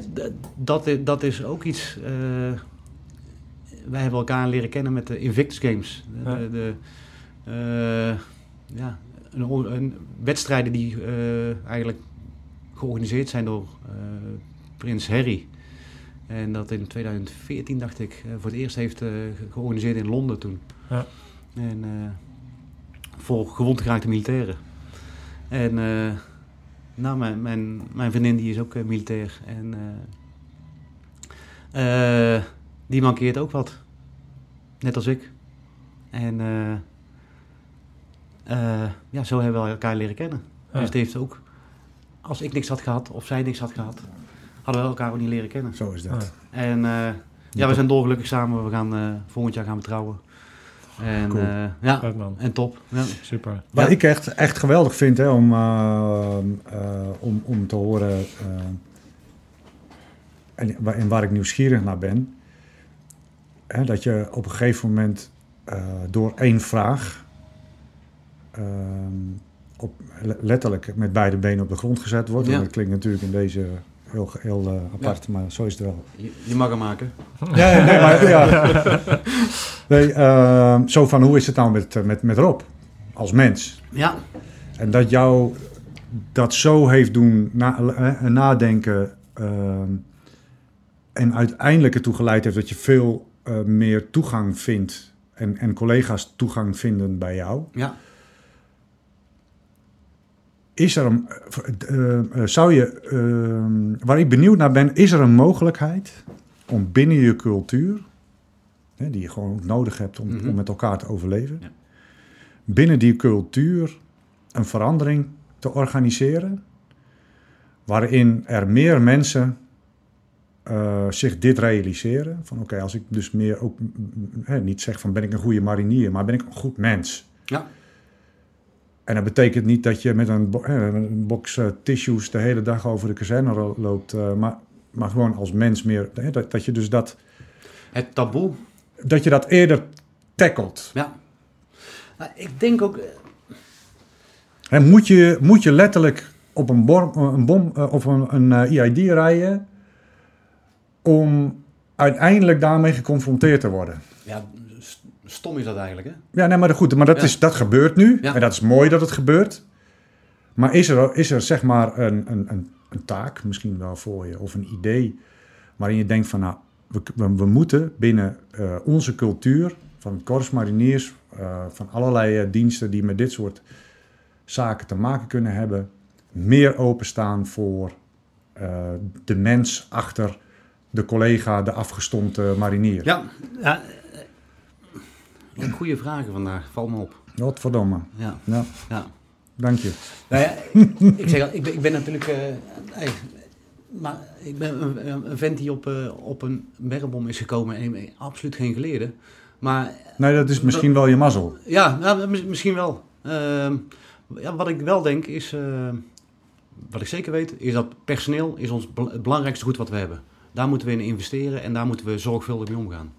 dat, dat is ook iets. wij hebben elkaar leren kennen met de Invictus Games. De, Ja. de, ja, een, een wedstrijden die eigenlijk georganiseerd zijn door Prins Harry. En dat in 2014, dacht ik, voor het eerst heeft ge- georganiseerd in Londen toen. Ja. En eh, voor gewond geraakte militairen. En eh, nou, mijn, mijn, mijn vriendin die is ook eh, militair. En eh, eh, die mankeert ook wat. Net als ik. En eh, eh, ja, zo hebben we elkaar leren kennen. Ja. Dus het heeft ook, als ik niks had gehad of zij niks had gehad, hadden we elkaar ook niet leren kennen. Zo is dat. En eh, ja, we zijn dolgelukkig samen. We gaan eh, volgend jaar gaan we trouwen. En Cool. eh, ja, en top. Ja. super. Wat Ja. ik echt, echt geweldig vind hè, om, eh, eh, om, om te horen eh, en, waar- en waar ik nieuwsgierig naar ben, hè, dat je op een gegeven moment eh, door één vraag ehm, op, le- letterlijk met beide benen op de grond gezet wordt. Ja. En dat klinkt natuurlijk in deze heel, heel eh, apart, maar zo is het wel. Je, je mag hem maken. Ja, ja, nee, maar, ja. Nee, ehm, zo van hoe is het nou met, eh, met, met Rob als mens? Ja, En dat jou dat zo heeft doen na, eh, nadenken ehm, en uiteindelijk ertoe geleid heeft dat je veel eh, meer toegang vindt en, en collega's toegang vinden bij jou. ja. Is er een, eh, eh, zou je, ehm, waar ik benieuwd naar ben, is er een mogelijkheid om binnen je cultuur, hè, die je gewoon nodig hebt om, Mhm. om met elkaar te overleven, Ja. binnen die cultuur een verandering te organiseren, waarin er meer mensen eh, zich dit realiseren. Van oké, als ik dus meer ook hè, niet zeg van ben ik een goede marinier, maar ben ik een goed mens. Ja. En dat betekent niet dat je met een, bo- hè, een box eh, tissues de hele dag over de kazerne loopt, eh, maar, maar gewoon als mens meer. Hè, dat, dat je dus dat, Het taboe. dat je dat eerder tackelt. Ja. Nou, ik denk ook... eh, En moet je, moet je letterlijk op een, bom, een bom eh, of een, een eh, IID rijden om uiteindelijk daarmee geconfronteerd te worden? Ja, stom is dat eigenlijk, hè? Ja, nee, maar goed, maar dat, Ja. is, dat gebeurt nu. Ja. En dat is mooi dat het gebeurt. Maar is er, is er zeg maar een, een, een, een taak misschien wel voor je, of een idee, waarin je denkt van, nou, we, we, we moeten binnen eh, onze cultuur van Korps Mariniers, eh, van allerlei eh, diensten die met dit soort zaken te maken kunnen hebben, meer openstaan voor eh, de mens achter de collega, de afgestompte marinier. Ja, ja goede vragen vandaag, val me op. Wat verdomme. Ja, Ja, ja. dank je. Nou ja, ik zeg al, ik ben, ik ben natuurlijk... eh, maar ik ben een, vent die op, eh, op een bergbom is gekomen en ik ben absoluut geen geleerde. Maar Nee, dat is misschien wel je mazzel. ja, nou, mis- misschien wel. Ehm, ja, wat ik wel denk is, eh, wat ik zeker weet, is dat personeel is ons het belangrijkste goed wat we hebben. Daar moeten we in investeren en daar moeten we zorgvuldig mee omgaan.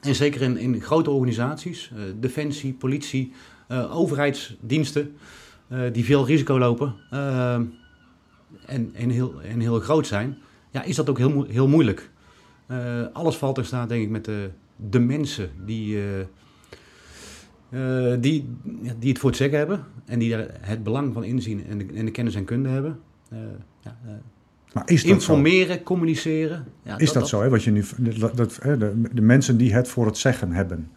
En zeker in, in grote organisaties, eh, defensie, politie, eh, overheidsdiensten, eh, die veel risico lopen en, en, heel, en heel groot zijn, ja, is dat ook heel, heel moeilijk. Alles valt en staat denk ik met de, de mensen die, die, die het voor het zeggen hebben en die er het belang van inzien en de, en de kennis en kunde hebben. Ja, Maar is dat zo? informeren, communiceren. Ja, Is dat, zo, hè, wat je nu, dat, dat, hè, de, de mensen die het voor het zeggen hebben?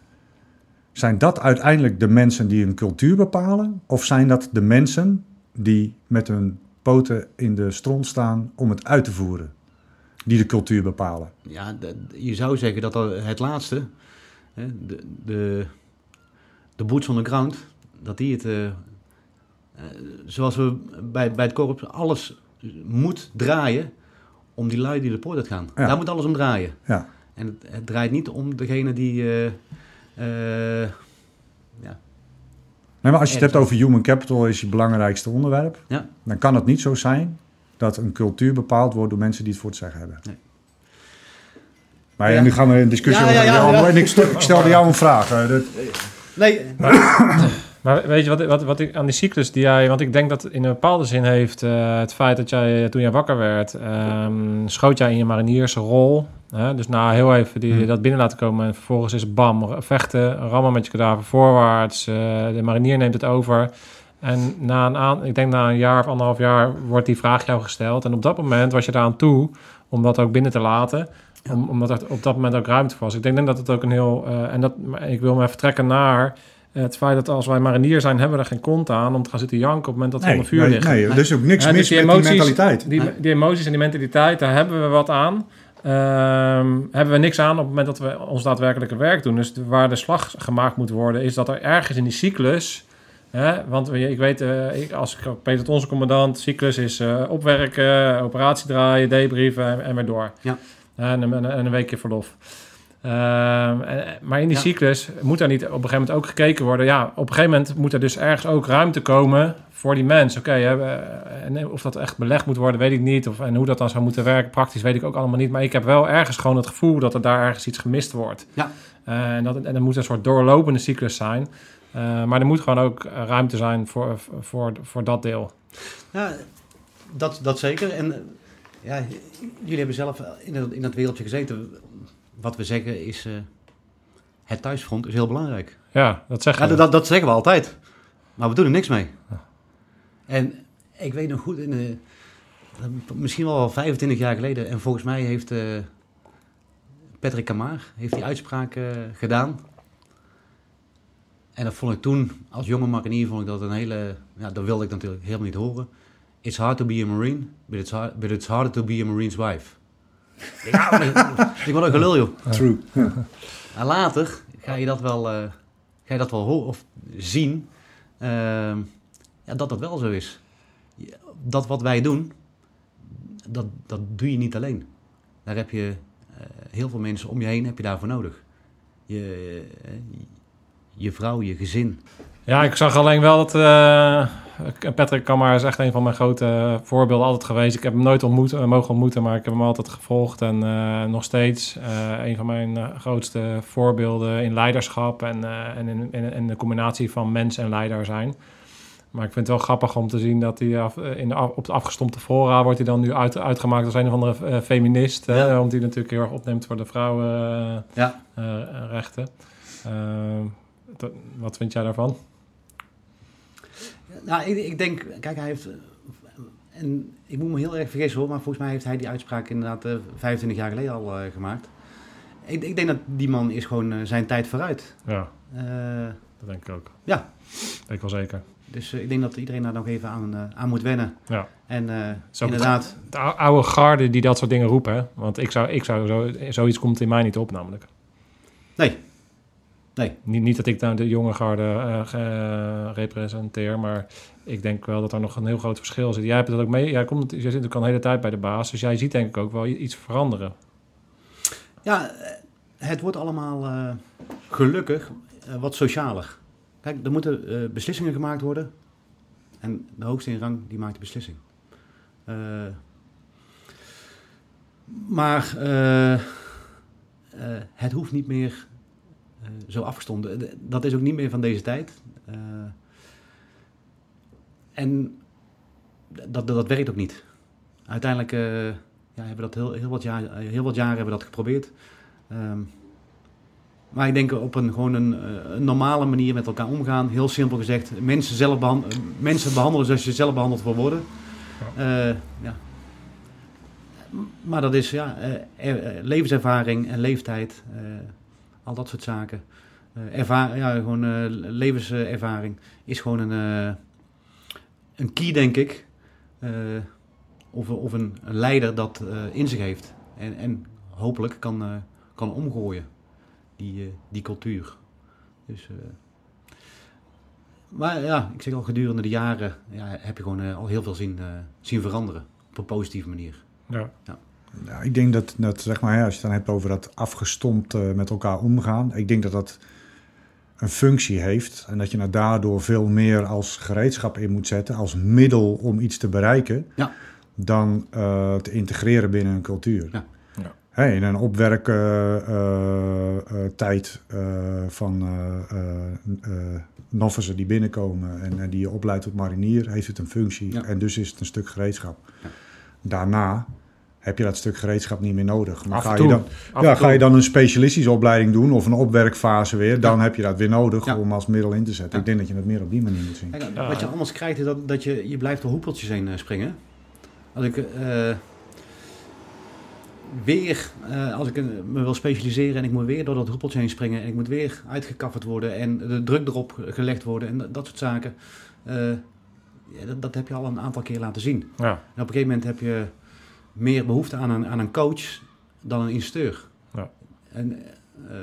Zijn dat uiteindelijk de mensen die een cultuur bepalen? Of zijn dat de mensen die met hun poten in de stront staan om het uit te voeren? Die de cultuur bepalen. Ja, de- je zou zeggen dat het laatste, hè, de, de, de boots on the ground, dat die het, eh, eh, zoals we bij, bij het korps, alles moet draaien om die lui die de poort uit gaan. Ja. Daar moet alles om draaien. Ja. En het, het draait niet om degene die... eh, eh, ja, Nee, maar als je het hebt over human capital is je belangrijkste onderwerp. Ja. Dan kan het niet zo zijn dat een cultuur bepaald wordt door mensen die het voor het zeggen hebben. Nee. Maar ja, nu gaan we een discussie Ja, over ja. En ik, stel- ik stelde jou een vraag. dat- nee, Maar weet je wat, wat, wat ik aan die cyclus die jij... Want ik denk dat in een bepaalde zin heeft eh, het feit dat jij toen jij wakker werd... ehm, schoot jij in je mariniersrol. Hè? Dus na heel even die, Hmm. dat binnen laten komen... en vervolgens is bam, vechten, rammen met je kadaver voorwaarts. eh, de marinier neemt het over... En na een aan, ik denk na een jaar of anderhalf jaar wordt die vraag jou gesteld. En op dat moment was je eraan toe om dat ook binnen te laten. Om, omdat er op dat moment ook ruimte was. Ik denk, denk dat het ook een heel... eh, en dat, maar ik wil me even trekken naar het feit dat als wij marinier zijn... hebben we er geen kont aan om te gaan zitten janken op het moment dat we nee, onder vuur nee, liggen. nee, er is ook niks Ja, dus mis die met emoties- die mentaliteit. Die, Nee. die emoties en die mentaliteit, daar hebben we wat aan. Ehm, hebben we niks aan op het moment dat we ons daadwerkelijke werk doen. Dus waar de slag gemaakt moet worden, is dat er ergens in die cyclus. Hè, want we- ik weet, eh, ik, als ik Peter onze commandant, cyclus is eh, opwerken, operatie draaien, debrieven en, en weer door. Ja. En, en een weekje verlof. Ehm, en- maar in die Ja. cyclus moet er niet op een gegeven moment ook gekeken worden. Ja, op een gegeven moment moet er dus ergens ook ruimte komen voor die mens. Oké, en of dat echt belegd moet worden, weet ik niet. Of, en hoe dat dan zou moeten werken, praktisch weet ik ook allemaal niet. Maar ik heb wel ergens gewoon het gevoel dat er daar ergens iets gemist wordt. Ja. Eh, en, dat, en er moet een soort doorlopende cyclus zijn. Eh, maar er moet gewoon ook eh, ruimte zijn voor, voor, voor dat deel. Ja, dat, dat zeker. En eh, ja, jullie hebben zelf in dat, in dat wereldje gezeten. Wat we zeggen is, eh, het thuisfront is heel belangrijk. Ja, dat zeg je. Ja, dat, dat, zeggen we altijd. Maar we doen er niks mee. En ik weet nog goed, in de, misschien wel 25 jaar geleden. En volgens mij heeft eh, Patrick Camar heeft die uitspraak eh, gedaan. En dat vond ik toen, als jonge marinier, vond ik dat een hele... Ja, dat wilde ik natuurlijk helemaal niet horen. It's hard to be a marine, but it's, hard, but it's harder to be a marine's wife. Ja, ik word een gelul, joh. True. En later ga je dat wel, eh, ga je dat wel horen of zien ehm, ja, dat dat wel zo is. Dat wat wij doen, dat, dat doe je niet alleen. Daar heb je eh, heel veel mensen om je heen heb je daarvoor nodig. Je, eh, je vrouw, je gezin. Ja, ik zag alleen wel dat... eh, Patrick Kammer is echt een van mijn grote voorbeelden altijd geweest. Ik heb hem nooit ontmoet, eh, mogen ontmoeten, maar ik heb hem altijd gevolgd. En eh, nog steeds eh, een van mijn eh, grootste voorbeelden in leiderschap... en, eh, en in, in, in de combinatie van mens en leider zijn. Maar ik vind het wel grappig om te zien dat hij af, eh, in de, op de afgestompte fora... wordt hij dan nu uit, uitgemaakt als een of andere eh, feminist. hè, omdat hij natuurlijk heel erg opneemt voor de vrouwenrechten. Ja. Eh, wat vind jij daarvan? Nou, ik, ik denk, kijk, hij heeft. eh, en ik moet me heel erg vergissen hoor, maar volgens mij heeft hij die uitspraak inderdaad eh 25 jaar geleden al eh, gemaakt. Ik, ik denk dat die man is gewoon zijn tijd vooruit. Ja, dat denk ik ook. Ja. Denk ik wel zeker. dus ik denk dat iedereen daar nog even aan, aan moet wennen. Ja. En Zo inderdaad, De ou- oude garde die dat soort dingen roepen. Hè? Want ik zou, ik zou zo, zoiets komt in mij niet op namelijk. nee. Nee. Niet, niet dat ik nou de jonge garde eh, ge- representeer, maar ik denk wel dat er nog een heel groot verschil zit. Jij hebt het ook mee. Jij, komt, jij zit natuurlijk al een hele tijd bij de baas, dus jij ziet denk ik ook wel iets veranderen. Ja, eh, het wordt allemaal eh, gelukkig eh, wat socialer. Kijk, er moeten eh, beslissingen gemaakt worden. En de hoogste in rang, die maakt de beslissing. Eh, maar eh, eh, het hoeft niet meer eh, zo afgestomd. Eh, Dat is ook niet meer van deze tijd. Eh, en dat, dat, dat werkt ook niet. Uiteindelijk eh, ja, hebben we dat heel, heel, wat jaar, eh, heel wat jaren hebben we dat geprobeerd. Ehm, maar ik denk op een, gewoon een, eh, een normale manier met elkaar omgaan. Heel simpel gezegd, mensen, zelf behan- eh, mensen behandelen zoals je zelf behandeld wil worden. Eh, ja. Maar dat is ja, eh, er- eh, levenservaring en leeftijd, eh, al dat soort zaken. Eh, erva- ja, gewoon eh, levenservaring is gewoon een, eh, een key, denk ik. Of, of een, een leider dat in zich heeft. En, en hopelijk kan, kan omgooien, die, die cultuur. Dus, maar ja, ik zeg al, gedurende de jaren ja, heb je gewoon al heel veel zien, zien veranderen. Op een positieve manier. Ja. Ja, ik denk dat, dat zeg maar, ja, als je het dan hebt over dat afgestompt eh, met elkaar omgaan. Ik denk dat dat een functie heeft. En dat je er daardoor veel meer als gereedschap in moet zetten. Als middel om iets te bereiken. Ja. Dan eh, te integreren binnen een cultuur. Ja. Ja. Hè, in een opwerktijd van eh eh eh, novices die binnenkomen en die je opleidt tot marinier, heeft het een functie. Ja. En dus is het een stuk gereedschap. Ja. Daarna heb je dat stuk gereedschap niet meer nodig. Maar Af ga je, dan, Af ja, ga je dan een specialistische opleiding doen of een opwerkfase weer, dan heb je dat weer nodig Ja. om als middel in te zetten. Ja. Ik denk dat je het meer op die manier moet zien. Kijk. Wat je anders krijgt is dat, dat je, je blijft door hoepeltjes heen eh, springen. Als ik eh, weer, eh, als ik me wil specialiseren en ik moet weer door dat hoepeltje heen springen en ik moet weer uitgekafferd worden en de druk erop gelegd worden en dat, dat soort zaken. eh, ja, dat, dat heb je al een aantal keer laten zien. Ja. En op een gegeven moment heb je meer behoefte aan een, aan een coach dan een instructeur. Ja. En, eh,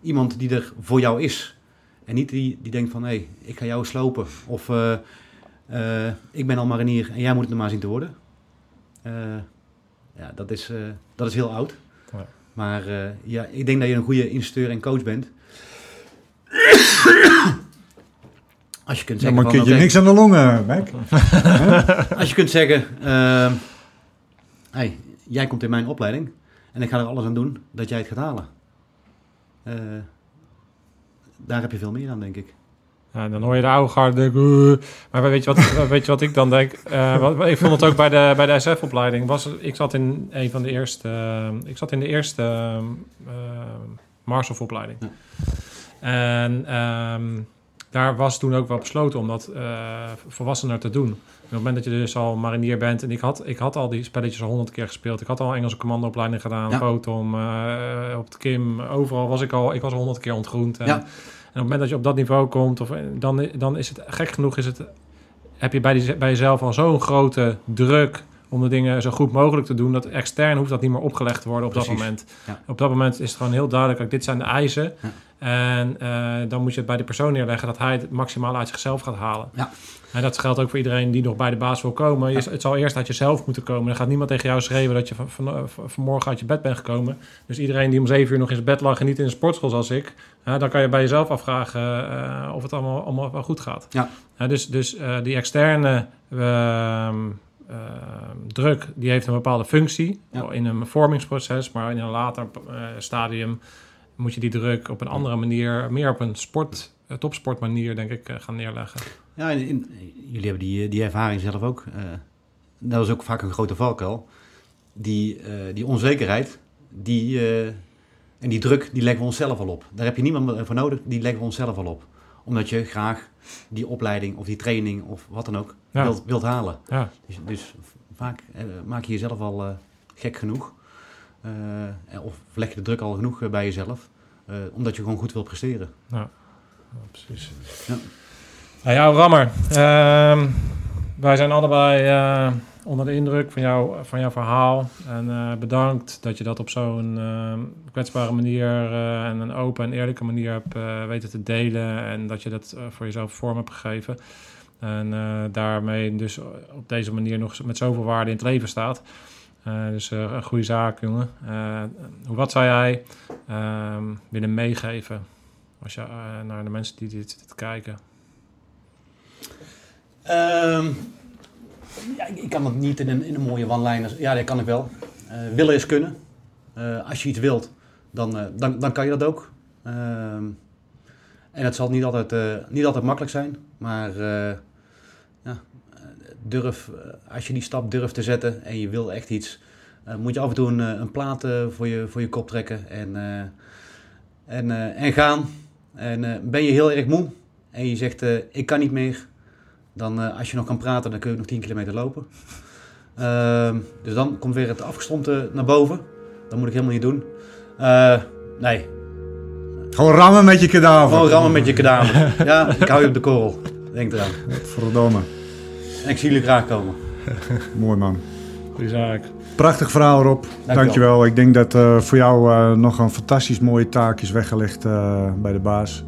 iemand die er voor jou is. En niet die, die denkt van, hé, hey, ik ga jou slopen. Of eh, eh, ik ben al marinier en jij moet het er maar zien te worden. Eh, ja, dat is, eh, dat is heel oud. Ja. Maar eh, ja, ik denk dat je een goede instructeur en coach bent. Als je kunt Ja, zeggen maar van, kun je oké, niks aan de longen, Mike? als je kunt zeggen, ehm, hey, jij komt in mijn opleiding en ik ga er alles aan doen dat jij het gaat halen. Eh, daar heb je veel meer aan, denk ik. Ja, dan hoor je de oude garde "Uh." maar weet je, wat, weet je wat ik dan denk? Eh, wat, ik vond het ook bij de, bij de SF-opleiding. Was, ik zat in een van de eerste, eh, ik zat in de eerste uh, Marshof-opleiding. Ja. En ehm, daar was toen ook wel besloten om dat eh volwassener te doen. Op het moment dat je dus al marinier bent, en ik had, ik had al die spelletjes al honderd keer gespeeld. Ik had al Engelse commandoopleiding gedaan, Ja. Eh, op het Kim, overal was ik al, ik was al honderd keer ontgroend. En, Ja. en op het moment dat je op dat niveau komt, of, dan, dan is het gek genoeg, is het, heb je bij, die, bij jezelf al zo'n grote druk om de dingen zo goed mogelijk te doen, dat extern hoeft dat niet meer opgelegd te worden op dat moment. Ja. Op dat moment is het gewoon heel duidelijk, dit zijn de eisen. Ja. En eh, dan moet je het bij de persoon neerleggen dat hij het maximaal uit zichzelf gaat halen. Ja. En dat geldt ook voor iedereen die nog bij de baas wil komen. Je-. Het zal eerst uit jezelf moeten komen. Er gaat niemand tegen jou schreeuwen dat je van, van, van- vanmorgen uit je bed bent gekomen. Dus iedereen die om zeven uur nog in zijn bed lag en niet in de sportschool zoals ik, dan kan je bij jezelf afvragen eh, of het allemaal, allemaal wel goed gaat. Ja. Dus dus eh, die externe ehm, ehm, druk, die heeft een bepaalde functie Ja. in een vormingsproces, maar in een later eh, stadium moet je die druk op een andere manier, meer op een sport, eh, topsportmanier, denk ik, eh, gaan neerleggen. Ja, in- jullie hebben die, die ervaring zelf ook. eh, dat is ook vaak een grote valkuil. Die, eh, die onzekerheid, die, eh, en die druk, die leggen we onszelf al op. Daar heb je niemand voor nodig, die leggen we onszelf al op. omdat je graag die opleiding of die training of wat dan ook Ja. wilt, wilt halen. Ja, Dus, dus vaak eh, maak je jezelf al eh, gek genoeg. Eh, of leg je de druk al genoeg eh, bij jezelf. eh, omdat je gewoon goed wilt presteren. ja precies. Ja. Nou, jouw Rammer. Ehm, wij zijn allebei onder de indruk van, jou, van jouw verhaal. En bedankt dat je dat op zo'n eh, kwetsbare manier en een open en eerlijke manier hebt weten te delen. En dat je dat voor jezelf vorm hebt gegeven. En daarmee dus op deze manier nog met zoveel waarde in het leven staat. Eh, dus eh, een goede zaak, jongen. Eh, wat zou jij ehm, willen meegeven als je naar de mensen die dit kijken? Ehm, ja, ik, kan het niet in een, in een mooie one-liner. Ja, dat kan ik wel. Willen is kunnen. Als je iets wilt, dan, dan, dan kan je dat ook. Ehm, en het zal niet altijd, niet altijd makkelijk zijn. Maar durf, eh, als je die stap durft te zetten en je wil echt iets... eh, moet je af en toe een, eh, een plaat voor, je, voor je kop trekken en, en, en gaan. En ben je heel erg moe en je zegt ik kan niet meer... Dan, als je nog kan praten, dan kun je nog 10 kilometer lopen. Ehm, dus dan komt weer het afgestompte naar boven. Dat moet ik helemaal niet doen. Nee, Gewoon rammen met je kadaver. gewoon rammen met je kadaver. ja, ik hou je op de korrel. Denk eraan. Verdomme. En ik zie jullie graag komen. Mooi man. Goeie zaak. Prachtig verhaal Rob. Dankjewel. Dankjewel. Ik denk dat eh, voor jou eh, nog een fantastisch mooie taak is weggelegd eh, bij de baas.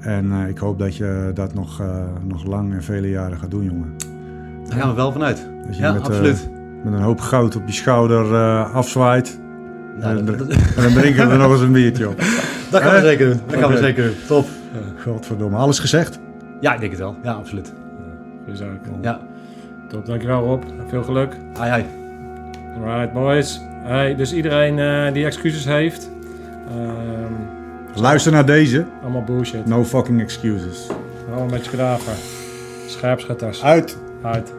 En eh, ik hoop dat je dat nog, eh, nog lang en vele jaren gaat doen, jongen. Daar gaan we wel vanuit. Dat je Ja, met, absoluut. met een hoop goud op je schouder eh, afzwaait. Nou, en, dat, dan- dat, en dan drinken we er nog eens een biertje op. dat gaan we zeker doen. Dat gaan we zeker doen. Top. Godverdomme. Alles gezegd? Ja, ik denk het wel. Ja, absoluut. Goeie zaak. Ja, Top, dankjewel Rob. Veel geluk. ai ai. Alright, boys. Hey, dus iedereen eh, die excuses heeft. ehm, Luister naar deze. allemaal bullshit. No fucking excuses. Allemaal met je kadaver. Scherpschutters. Uit. Uit.